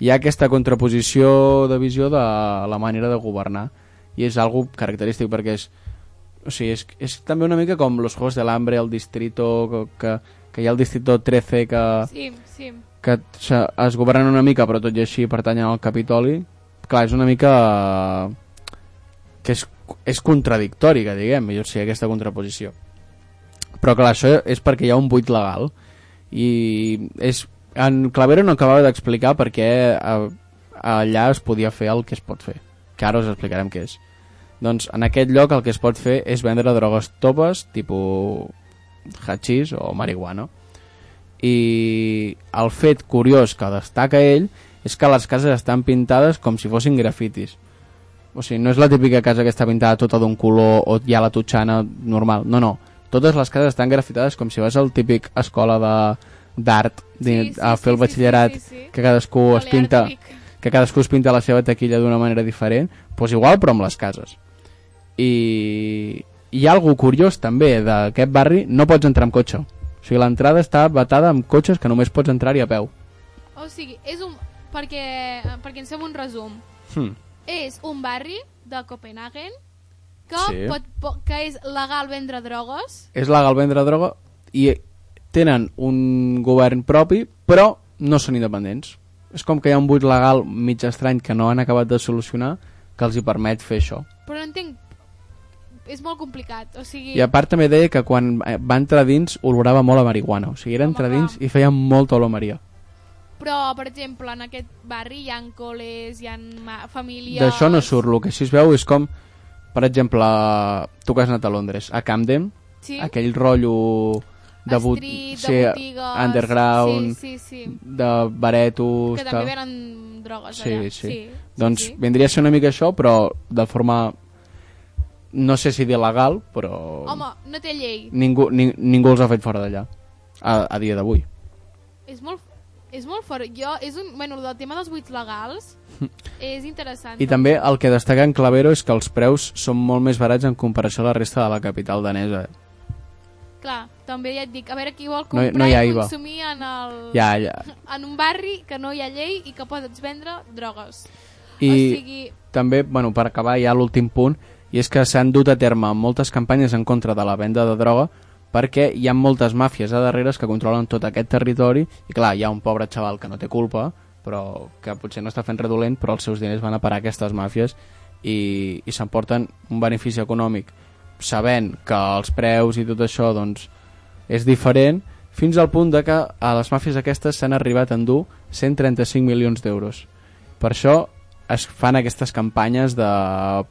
Hi ha aquesta contraposició de visió de la manera de governar. I és algo característic perquè és... O sigui, és, és també una mica com los Juegos del Hambre, el Distrito, que, que, que hi ha el Distrito 13 que,
Sí, sí.
Que es governen una mica però tot i així pertanyen al Capitoli clar, és una mica eh, que és, és contradictori que diguem, o sigui, aquesta contraposició. Però clar, això és perquè hi ha un buit legal i és, en Clavero no acabava d'explicar per què eh, allà es podia fer el que es pot fer que ara us explicarem què és. Doncs en aquest lloc el que es pot fer és vendre drogues topes tipus hachís o marihuana i el fet curiós que destaca ell és que les cases estan pintades com si fossin grafitis. O sigui, no és la típica casa que està pintada tota d'un color o hi ha la tutxana normal, no, no. Totes les cases estan grafitades com si vas al típic escola d'art
Sí, sí,
a fer el
sí, sí,
batxillerat
sí, sí, sí.
que cadascú es pinta que cadascú es pinta la seva taquilla d'una manera diferent doncs igual però amb les cases. I hi ha algú curiós també d'aquest barri no pots entrar amb cotxe sigui l'entrada està batada amb cotxes que només pots entrar-hi a peu
O sigui, és un... Perquè, perquè ens fem un resum.
hm.
És un barri de Copenhagen que,
Sí.
pot, po- que és legal vendre drogues.
és legal vendre droga i tenen un govern propi però no són independents és com que hi ha un buit legal mig estrany que no han acabat de solucionar que els hi permet fer això
Però no entenc... És molt complicat. O sigui...
i a part també deia que quan eh, va entrar dins olorava molt a marihuana o sigui, era entrar dins i feia molta olor Maria
Però, per exemple, en aquest barri hi ha col·les, hi ha famílies...
d'això no surt, el que sí es veu és com per exemple, tu que has anat a Londres a Camden,
Sí.
aquell rotllo de, but-
Street, de
sí,
botigues...
underground
Sí, sí, sí.
de baretos
Que
tal.
també venen drogues
Sí,
allà.
sí.
sí.
Doncs
sí.
vindria a ser una mica això, però de forma... No sé si d'il·legal, però...
Home, no té llei.
Ningú, ni, ningú els ha fet fora d'allà, a, a dia d'avui.
És molt, és molt fort. Jo, és un... Bueno, el tema dels buits legals és interessant.
I també el que destaca en Clavero és que els preus són molt més barats en comparació a la resta de la capital danesa.
Clar, també ja et dic, a veure qui vol
No
comprar
no hi ha
i consumir en, el,
Ja, ja.
en un barri que no hi ha llei i que pots vendre drogues.
I
O sigui,
també, bueno, per acabar ja l'últim punt, i és que s'han dut a terme moltes campanyes en contra de la venda de droga perquè hi ha moltes màfies a darrere que controlen tot aquest territori i clar, hi ha un pobre xaval que no té culpa però que potser no està fent res dolent però els seus diners van a parar a aquestes màfies i, i s'emporten un benefici econòmic. Sabent que els preus i tot això doncs, és diferent fins al punt de que a les màfies aquestes s'han arribat a endur 135 milions d'euros. Per això es fan aquestes campanyes de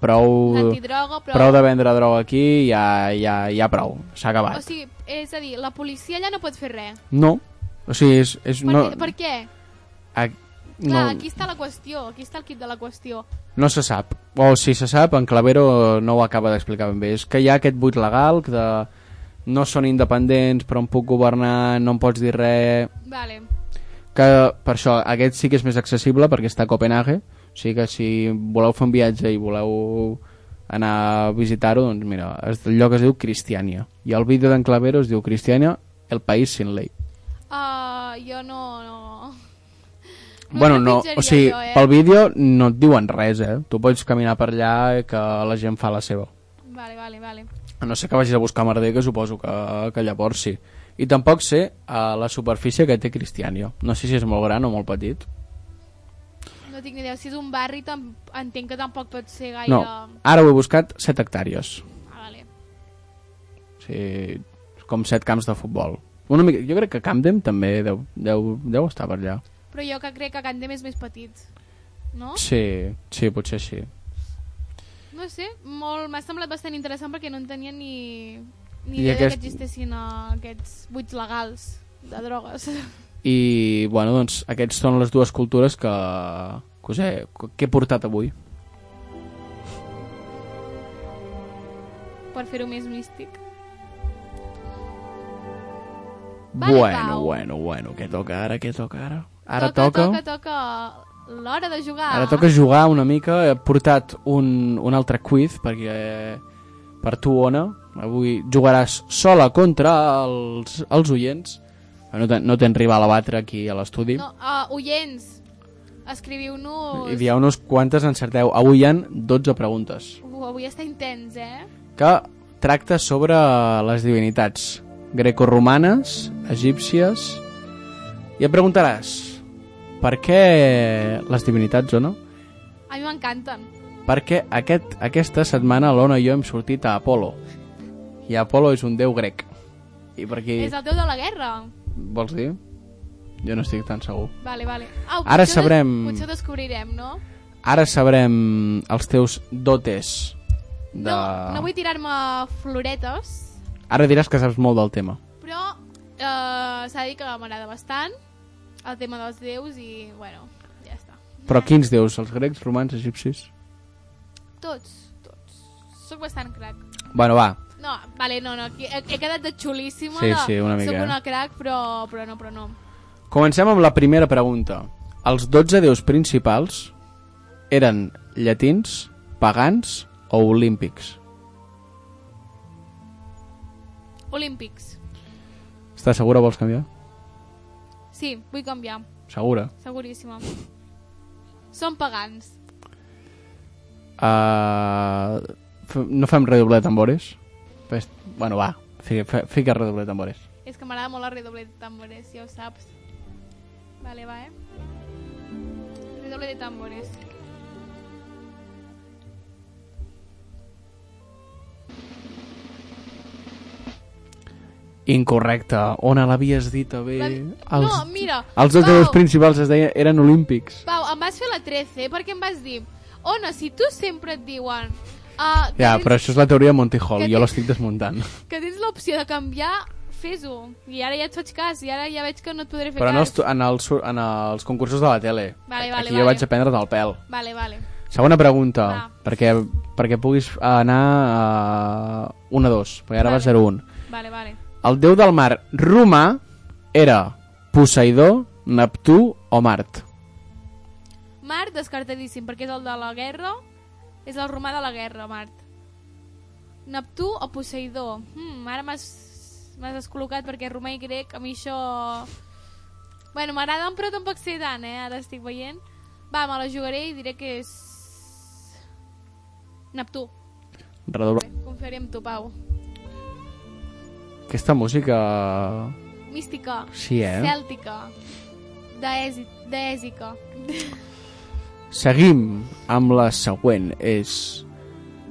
prou,
però-
prou de vendre droga aquí ja, ja, ja prou, s'ha acabat
o sigui, és a dir, la policia allà no pot fer res.
no, o sigui és, és
Per,
no,
per què?
a,
Clar,
no,
aquí està la qüestió, aquí està el kit de la qüestió.
no se sap o si se sap, en Clavero no ho acaba d'explicar ben bé, és que hi ha aquest buit legal de no són independents però em puc governar, no em pots dir res
Vale.
que per això aquest sí que és més accessible perquè està a Copenhague o sigui que si voleu fer un viatge i voleu anar a visitar-ho doncs mira, el lloc es diu Cristiania i el vídeo d'en Clavero es diu Cristiania, el país sin ley
Uh, jo no... no...
bueno, no, o sigui,
jo, eh?
pel vídeo no et diuen res, eh? Tu pots caminar per allà i que la gent fa la seva.
Vale, vale, vale.
A no ser que vagis a buscar merder, que suposo que, que llavors sí. I tampoc sé a la superfície que té Cristiania. No sé si és molt gran o molt petit.
No tinc ni idea. Si és un barri, entenc que tampoc pot ser gaire...
No, ara ho he buscat 7 hectàrees.
Ah, vale.
Sigui, com 7 camps de futbol. Una mica, jo crec que Camden també deu, deu, deu estar per allà.
Però jo que crec que Candem és més petit. No?
Sí, sí, potser sí.
No sé, molt... m'ha semblat bastant interessant perquè no en tenia ni, ni
I
idea
aquest-
que existessin uh, aquests buits legals de drogues.
I, bueno, doncs, aquests són les dues cultures que, que, us he, portat avui.
per fer-ho més místic. Vale,
bueno,
Pau.
bueno, bueno, què toca ara, què toca ara? Ara
toca,
toca,
toca, toca l'hora de jugar.
ara toca jugar una mica, he portat un, un altre quiz perquè per tu, Ona, avui jugaràs sola contra els, els oients, no, ten, no tens rival a batre aquí a l'estudi,
No, uh, oients, escriviu-nos...
i dieu-nos quantes encerteu. Avui hi han 12 preguntes.
Uh, avui està intens, eh?
que tracta sobre les divinitats grecorromanes, egípcies, i et preguntaràs per què les divinitats o no?
A mi m'encanten.
Perquè aquest, aquesta setmana l'Ona i jo hem sortit a Apolo. I Apolo és un déu grec. I per aquí...
És el déu de la guerra.
Vols dir? Jo no estic tan segur.
Vale, vale. Au,
Ara
potser
sabrem-
Des, potser descobrirem, no?
Ara sabrem els teus dotes de...
No, no vull tirar-me floretes,
Ara diràs que saps molt del tema.
però eh, s'ha dir que m'agrada bastant el tema dels déus i, bueno, ja està.
Però quins déus? Els grecs, romans, egipcis?
Tots, tots. Soc bastant crac.
Bueno, va,
No, vale, no, no, he, he quedat de xulíssima.
Sí, sí, una mica,
Soc
eh?
una crac, però, però no, però no.
Comencem amb la primera pregunta. Els 12 déus principals eren llatins, pagans o olímpics?
Olímpics.
Estàs segura vols canviar?
Sí, vull canviar.
Segura?
Seguríssima. Són pagans.
Uh, no fem redoble de tambores? Pues, bueno, va, fica, fica redoble de tambores.
És que m'agrada molt el redoble de tambores, ja ho saps. Vale, va, eh? Redoble de tambores.
Incorrecte. On l'havies dit a bé?
La- No, mira,
Els 12
Pau.
déus principals es deia, eren olímpics.
Pau, em vas fer la 13 perquè em vas dir Ona, si tu sempre et diuen uh,
Ja,
tens,
però això és la teoria de Monty Hall,
que
jo
tens-
l'estic desmuntant.
que tens l'opció de canviar, fes-ho. I ara ja et faig cas, i ara ja veig que no et podré fer
Però en els,
cas.
en, els, en els concursos de la tele.
Vale, vale,
Aquí
vale.
jo vaig aprendre del pèl.
Vale, vale.
Segona pregunta,
Va.
perquè, perquè puguis anar a 1-2, perquè ara
Vale.
va 0-1.
Vale, vale.
El déu del mar romà era Poseidó, Neptú o Mart?
Mart, descartadíssim, perquè és el de la guerra. És el romà de la guerra, Mart. Neptú o Poseidó? Hmm, ara m'has m'has descol·locat perquè romà i grec, a mi això... Bueno, m'agraden, però tampoc sé tant, eh? Ara estic veient. Va, me la jugaré i diré que és... Neptú.
Redoble.
Confiaré en tu, Pau.
Aquesta música...
Mística.
Sí, eh?
Cèltica. Deèsi- Deèsica.
Seguim amb la següent. És...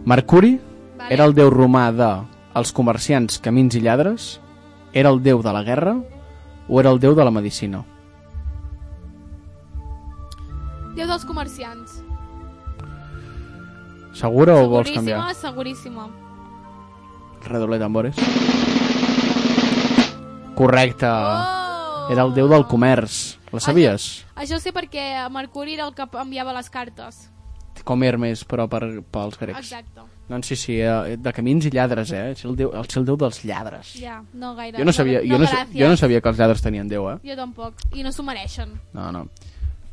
Mercuri
Vale.
era el déu romà de els comerciants, camins i lladres? Era el déu de la guerra? O era el déu de la medicina?
Déu dels comerciants.
Segura o vols canviar?
Seguríssima, seguríssima.
Redoble de tambores. Correcte.
Oh!
Era el déu del comerç. La sabies?
Això ho sé perquè Mercuri era el que enviava les cartes.
Com Hermes, però per, pels grecs.
Exacte.
Doncs sí, sí, eh, de camins i lladres, eh? És el déu, el, el déu dels lladres.
Ja, no gaire.
Jo no, sabia, jo, no,
gràcies.
jo no sabia que els lladres tenien déu, eh?
Jo tampoc. I no s'ho mereixen.
No, no.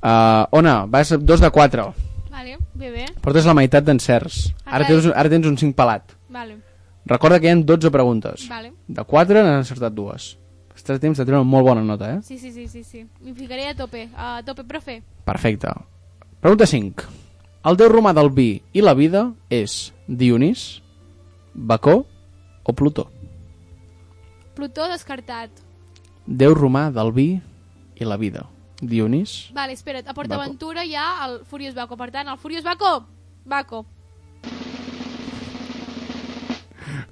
Uh, Ona, vas dos de 4.
Vale, bé, bé.
Portes la meitat d'encerts. Ara, tens, ara tens un 5 pelat.
Vale,
Recorda que hi ha 12 preguntes.
vale.
De 4 n'han encertat dues. Estàs temps de treure una molt bona nota, eh?
Sí, sí, sí, sí, sí. M'hi ficaré a tope. A tope, profe.
Perfecte. Pregunta 5. El déu romà del vi i la vida és Dionís, Bacó o Plutó?
Plutó descartat.
Déu romà del vi i la vida. Dionís?
Vale, espera't. A. PortAventura hi ha el Furious Baco. Per tant, el Furious Baco... Baco.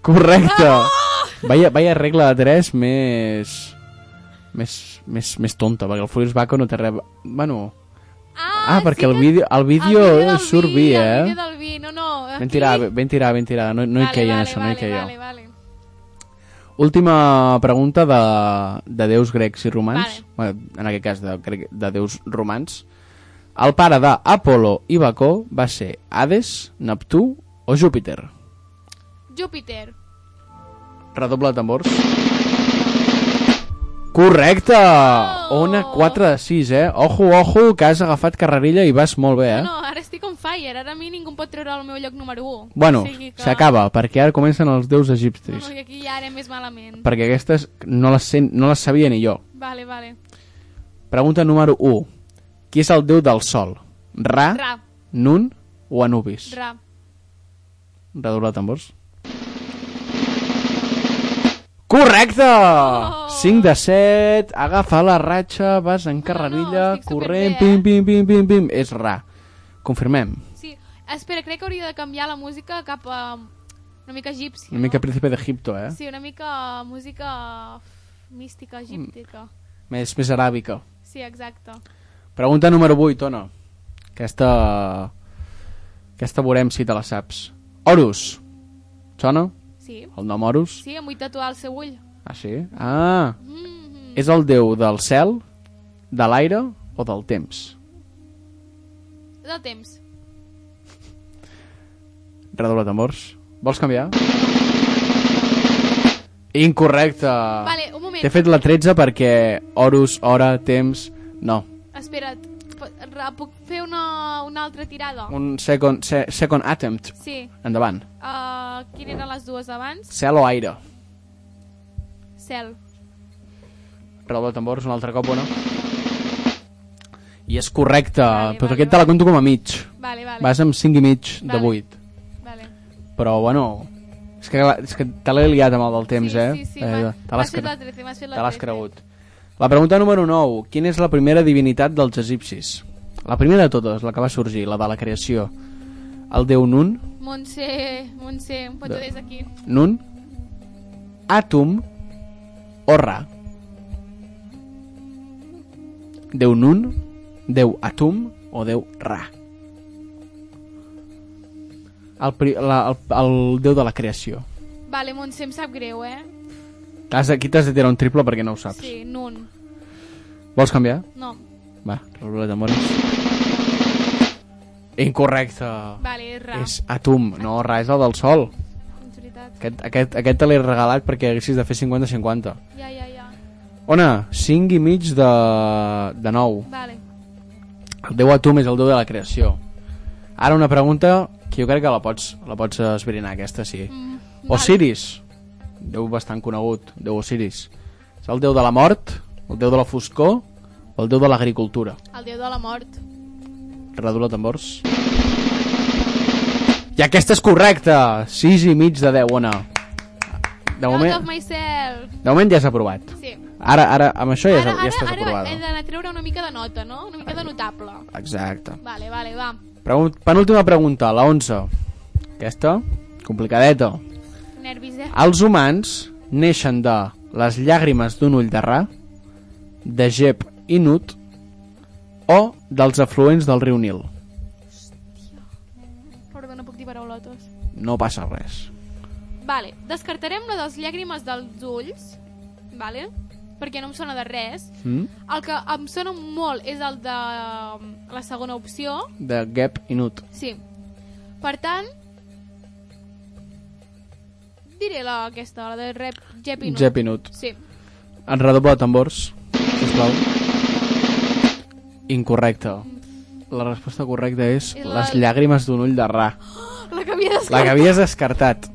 Correcte! Vaya, vaya regla de 3 més... Més, més, més tonta, perquè el Furious Baco no té res... Bueno...
Ah,
Ah, perquè
sí
el vídeo, el vídeo,
el
surt vi,
El
eh?
vídeo del vi, no, no.
Ben tirada, ben tirada, ben tirada. No, no hi
vale,
queia en
vale,
això, no
vale,
hi queia.
Vale, vale.
Última pregunta de, de déus grecs i romans.
Vale.
Bueno, en aquest cas, de, de déus romans. El pare d'Apolo i Bacó va ser Hades, Neptú o Júpiter?
Júpiter.
Redoble de tambors. Correcte! Ona 4 de 6, eh? Ojo, ojo, que has agafat carrerilla i vas molt bé, eh?
No, ara estic on fire, ara a mi ningú pot treure el meu lloc número 1.
Bueno,
sigui que...
s'acaba, perquè ara comencen els déus
No,
egipcis.
no, i aquí ja anem més malament.
Perquè aquestes no les, sent, no les sabia ni jo.
Vale, vale.
Pregunta número 1. Qui és el déu del sol? Ra,
Ra,
Nun o Anubis?
ra.
Redobla tambors. Correcte!
Oh!
5 de 7, agafa la ratxa, vas en carrerilla,
estic
corrent,
superbé,
pim,
eh?
pim, pim, pim, pim. És ra. Confirmem.
Sí, espera, crec que hauria de canviar la música cap a una mica egípcia.
Una mica príncipe d'Egipto, eh?
Sí, una mica música mística egíptica.
Més, més aràbica.
Sí, exacte.
Pregunta número 8, Ona. Aquesta... Aquesta veurem si te la saps. Horus. Sona?
Sí.
El nom Horus?
Sí, em vull tatuar el seu ull.
Ah, sí? Ah,
Mm
és el déu del cel, de l'aire o del temps?
Del temps.
Redoble tambors. Vols canviar? Incorrecte.
Vale, un moment.
T'he fet la 13 perquè Horus, hora, temps... No.
Espera't, puc fer una, una altra tirada?
Un second, se, second attempt.
Sí.
Endavant.
Uh, quines eren les dues abans?
Cel o aire?
Cel.
Redoble tambors un altre cop, o no? I és correcte,
Vale,
però
vale,
aquest te la conto com a mig.
Vale, vale.
Vas amb 5 i mig de
Vale.
8.
Vale.
Però, bueno, és que, és que te l'he liat amb el del temps,
sí,
eh?
Sí, sí,
eh
m'has fet la 13, m'has fet la
te l'has
13.
cregut. La pregunta número 9. Quina és la primera divinitat dels egipcis? La primera de totes, la que va sorgir, la de la creació. El déu Nun,
Montse, Montse, em pots
De-
des aquí.
Nun, Atum o Ra. Déu Nun, Déu Atum o Déu Ra. El, pri- la, el, el déu de la creació.
Vale, Montse, em sap greu, eh?
Has, aquí t'has de tirar un triple perquè no ho saps.
Sí, Nun.
Vols canviar?
No.
Va, rebre de mores. Incorrecte.
Vale, és Ra.
És Atum, no, Ra és el del sol.
És veritat.
Aquest, aquest, aquest te l'he regalat perquè haguessis de fer 50-50.
Ja, ja, ja.
Ona, 5 i mig de, de 9.
Vale.
El déu Atum és el déu de la creació. Ara una pregunta que jo crec que la pots, la pots esbrinar, aquesta sí.
Mm,
Osiris, déu bastant conegut, déu Osiris. És el déu de la mort, el déu de la foscor o el déu de l'agricultura.
El déu de la mort.
Redobla tambors. I aquesta és correcta! 6 i mig de 10, Ona. De moment, de moment ja s'ha aprovat.
Sí.
Ara, ara, amb això ja,
Ara,
ja estàs
ara, ara
aprovada.
he d'anar a treure una mica de nota, no? Una mica de notable.
Exacte.
Vale, vale, va.
Pregun- Penúltima pregunta, la 11. Aquesta, complicadeta.
Nervis, eh?
Els humans neixen de les llàgrimes d'un ull de ra, de gep i nut, o dels afluents del riu Nil.
Perdó, no puc dir paraulotes.
No passa res.
Vale, descartarem la dels llàgrimes dels ulls, vale? perquè no em sona de res.
Mm?
El que em sona molt és el de um, la segona opció,
De gep i nut.
sí. Per tant, diré la aquesta, la de rep Jep i Nut.
Gep i nut.
Sí.
En redobla de tambors, sisplau. Incorrecte. La resposta correcta és
És la-
les llàgrimes d'un ull de ra.
La que havia
La
descartat.
que havies descartat.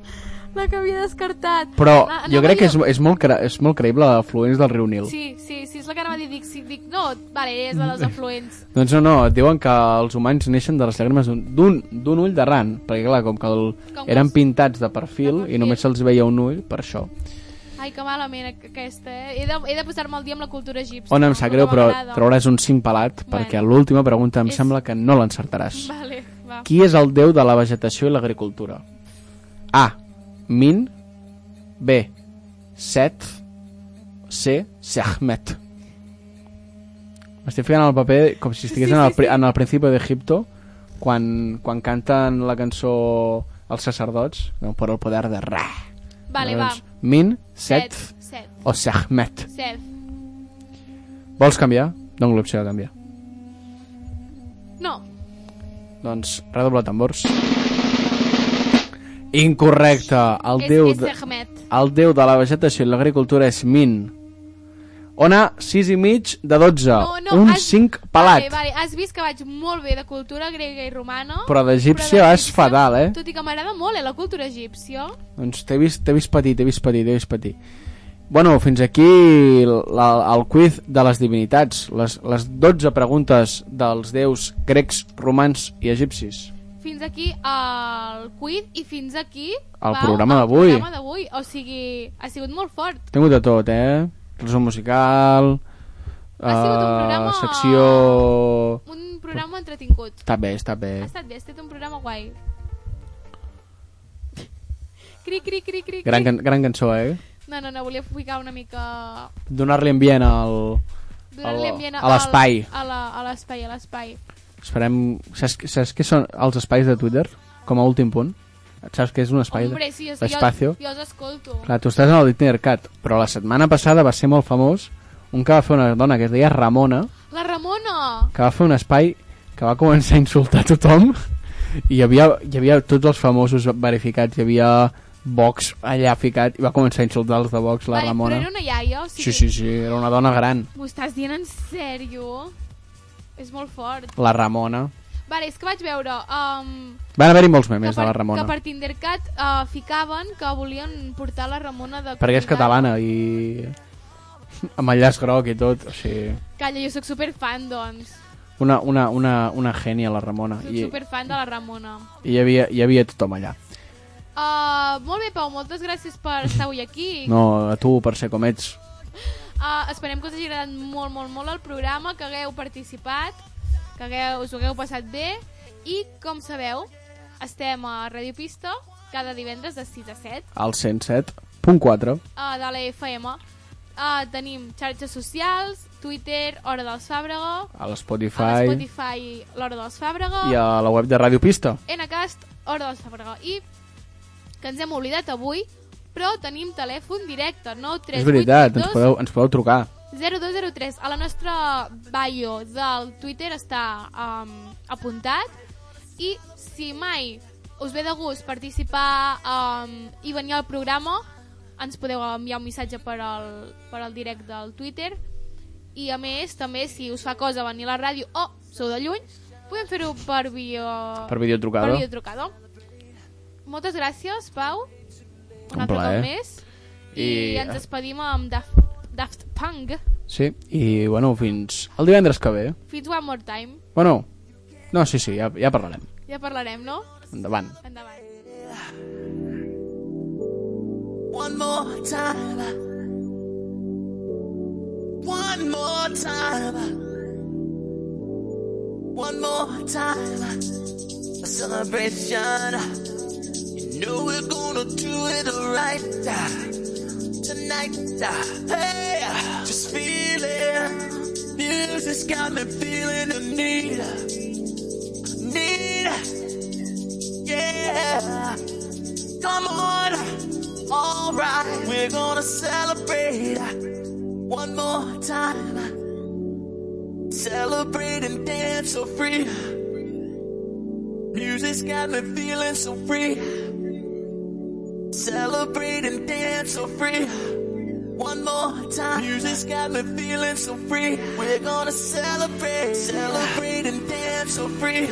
La que havia descartat.
Però
Ah,
jo
anava
crec que és, és, molt, cre és molt creïble afluents del riu Nil.
Sí, sí, sí, és la que anava a dir, dic, sí, dic, no, vale, és la dels afluents.
Doncs no, no, et diuen que els humans neixen de les llàgrimes d'un- ull de ran, perquè clar, com que el,
Com
eren pintats de perfil,
de perfil.
i només se'ls veia un ull, per això.
Ai, que malament aqu- aquesta, eh? He de, he de posar-me al dia amb la cultura egípcia.
On em
no?
sap
No
greu, però trauràs un cinc pelat,
Bueno.
perquè l'última pregunta em
És-
sembla que no l'encertaràs.
Vale, va.
Qui és el déu de la vegetació i l'agricultura? A. Min B. Set C. Sehmet M'estic ficant al paper com si estigués
Sí,
en, el,
sí, sí.
en el Principi d'Egipto quan, quan canten la cançó els sacerdots no, per el poder de Ra
Vale,
Llavors,
va.
Min, Set,
Set.
o Sehmet
Set.
Vols canviar? Dono l'opció de canviar
No.
Doncs redobla tambors Incorrecte El
és,
déu
és
de... El déu de la vegetació i l'agricultura és Min. Ona, 6 i mig de 12.
No, no,
un
has-
5 pelat.
Vale, vale, has vist que vaig molt bé de cultura grega i romana.
Però d'egípcia és fatal, eh?
Tot i que m'agrada molt, eh, la cultura egípcia.
Doncs t'he vist, vist patir, t'he vist patir, t'he vist patir. Bueno, fins aquí la, el quiz de les divinitats, les, les 12 preguntes dels déus grecs, romans i egipcis.
Fins aquí el quiz i fins aquí...
El
Pau,
programa
el
d'avui.
programa d'avui. O sigui, ha sigut molt fort.
He tingut de tot, eh? Resum musical...
Ha sigut un
eh,
programa-
secció...
Un programa entretingut.
Està bé, està bé.
Ha estat bé, ha estat un programa guai. Cri, cri, cri, cri,
Gran, can, gran cançó, eh?
No, no, no, volia ficar una mica...
Donar-li ambient al...
Donar-li
al-
ambient
a l'espai.
A la- a l'espai, a l'espai.
Esperem... Saps, saps què són els espais de Twitter? Com a últim punt? Saps què és un espai?
Hombre, sí, és, jo, jo els escolto.
Clar, tu estàs en el Ditnercat, però la setmana passada va ser molt famós un que va fer una dona que es deia Ramona,
La Ramona!
que va fer un espai que va començar a insultar tothom i hi havia, hi havia tots els famosos verificats, hi havia Vox allà ficat i va començar a insultar els de Vox, la Ramona.
Però era una iaia, o sigui...
Sí, sí, sí, era una dona gran,
M'ho estàs dient en sèrio? És molt fort.
la Ramona.
Vale, és que vaig veure... Um,
Van haver-hi molts memes
que
de
per,
la Ramona,
Que per Tindercat uh, ficaven que volien portar la Ramona de...
perquè és catalana i amb el llaç groc i tot, o sigui,
Calla, jo sóc superfan, doncs.
una, una, una, una gènia la Ramona.
Soc
I,
superfan de la Ramona.
i hi, havia, hi havia tothom allà.
Uh, molt bé, Pau, moltes gràcies per estar avui aquí.
No, a tu per ser com ets.
Uh, esperem que us hagi agradat molt, molt, molt el programa, que hagueu participat, que hagueu, us ho hagueu passat bé i, com sabeu, estem a Radio Pista cada divendres de 6 a 7
Al 107.4.
uh, de la FM. Uh, tenim xarxes socials, Twitter, Hora dels Fàbrega,
a
a
l'Spotify
Spotify, l'Hora dels Fàbrega,
i a la web de Ràdio Pista.
Ncast, Hora dels Fàbrega. I que ens hem oblidat avui, però tenim telèfon directe, 9 3
És veritat, ens podeu, ens podeu trucar.
0203. A la nostra bio del Twitter està um, apuntat i si mai us ve de gust participar um, i venir al programa ens podeu enviar un missatge per al, per al direct del Twitter i a més també si us fa cosa venir a la ràdio o sou de lluny podem fer-ho per bio
Per videotrucada.
per videotrucada moltes gràcies Pau un,
Un
altre
plaer.
cop més i,
I-
ens despedim amb Daft, Daft Punk
Sí, i bueno, fins el divendres que ve.
Fins one more time.
Bueno, no, sí, sí, ja, ja parlarem.
Ja parlarem, no?
Endavant.
Endavant.
One more time. One more time. One more time. A celebration. Know we're gonna do it right tonight. Hey, just feeling. Music's got me feeling the need. Need. Yeah. Come on. Alright, we're gonna celebrate one more time. Celebrate and dance so free. Music's got me feeling so free. Celebrate and dance so free. One more time. Music's got me feeling so free. We're gonna celebrate, celebrate and dance so free.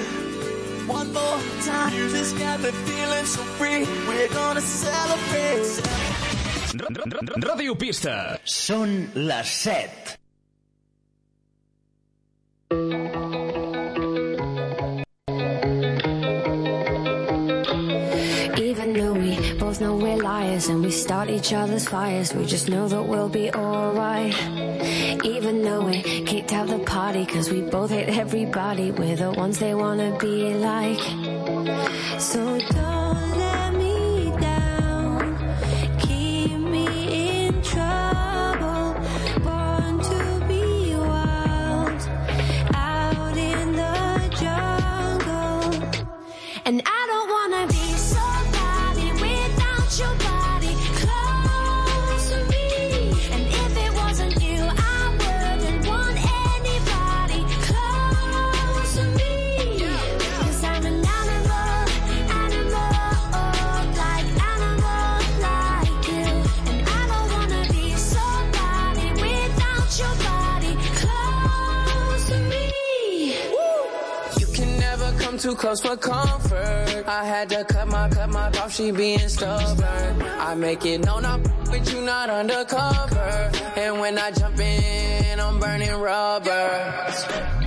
One more time. Music's got me feeling so free. We're gonna celebrate.
Ràdio Pista.
Són les 7.
Both know we're liars and we start each other's fires, we just know that we'll be alright. Even though we kicked out the party cause we both hate everybody, we're the ones they wanna be like. So don't
too close for comfort. I had to cut my cut my off, she being stubborn. I make it known I'm with you, not undercover. And when I jump in, I'm burning rubber.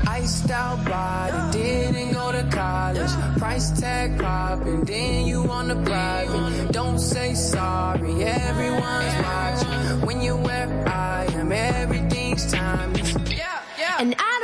Iced out body, didn't go to college. Price tag popping, then you on the private. Don't say sorry, everyone's watching. When you're where I am, everything's timeless. Yeah, yeah.
And I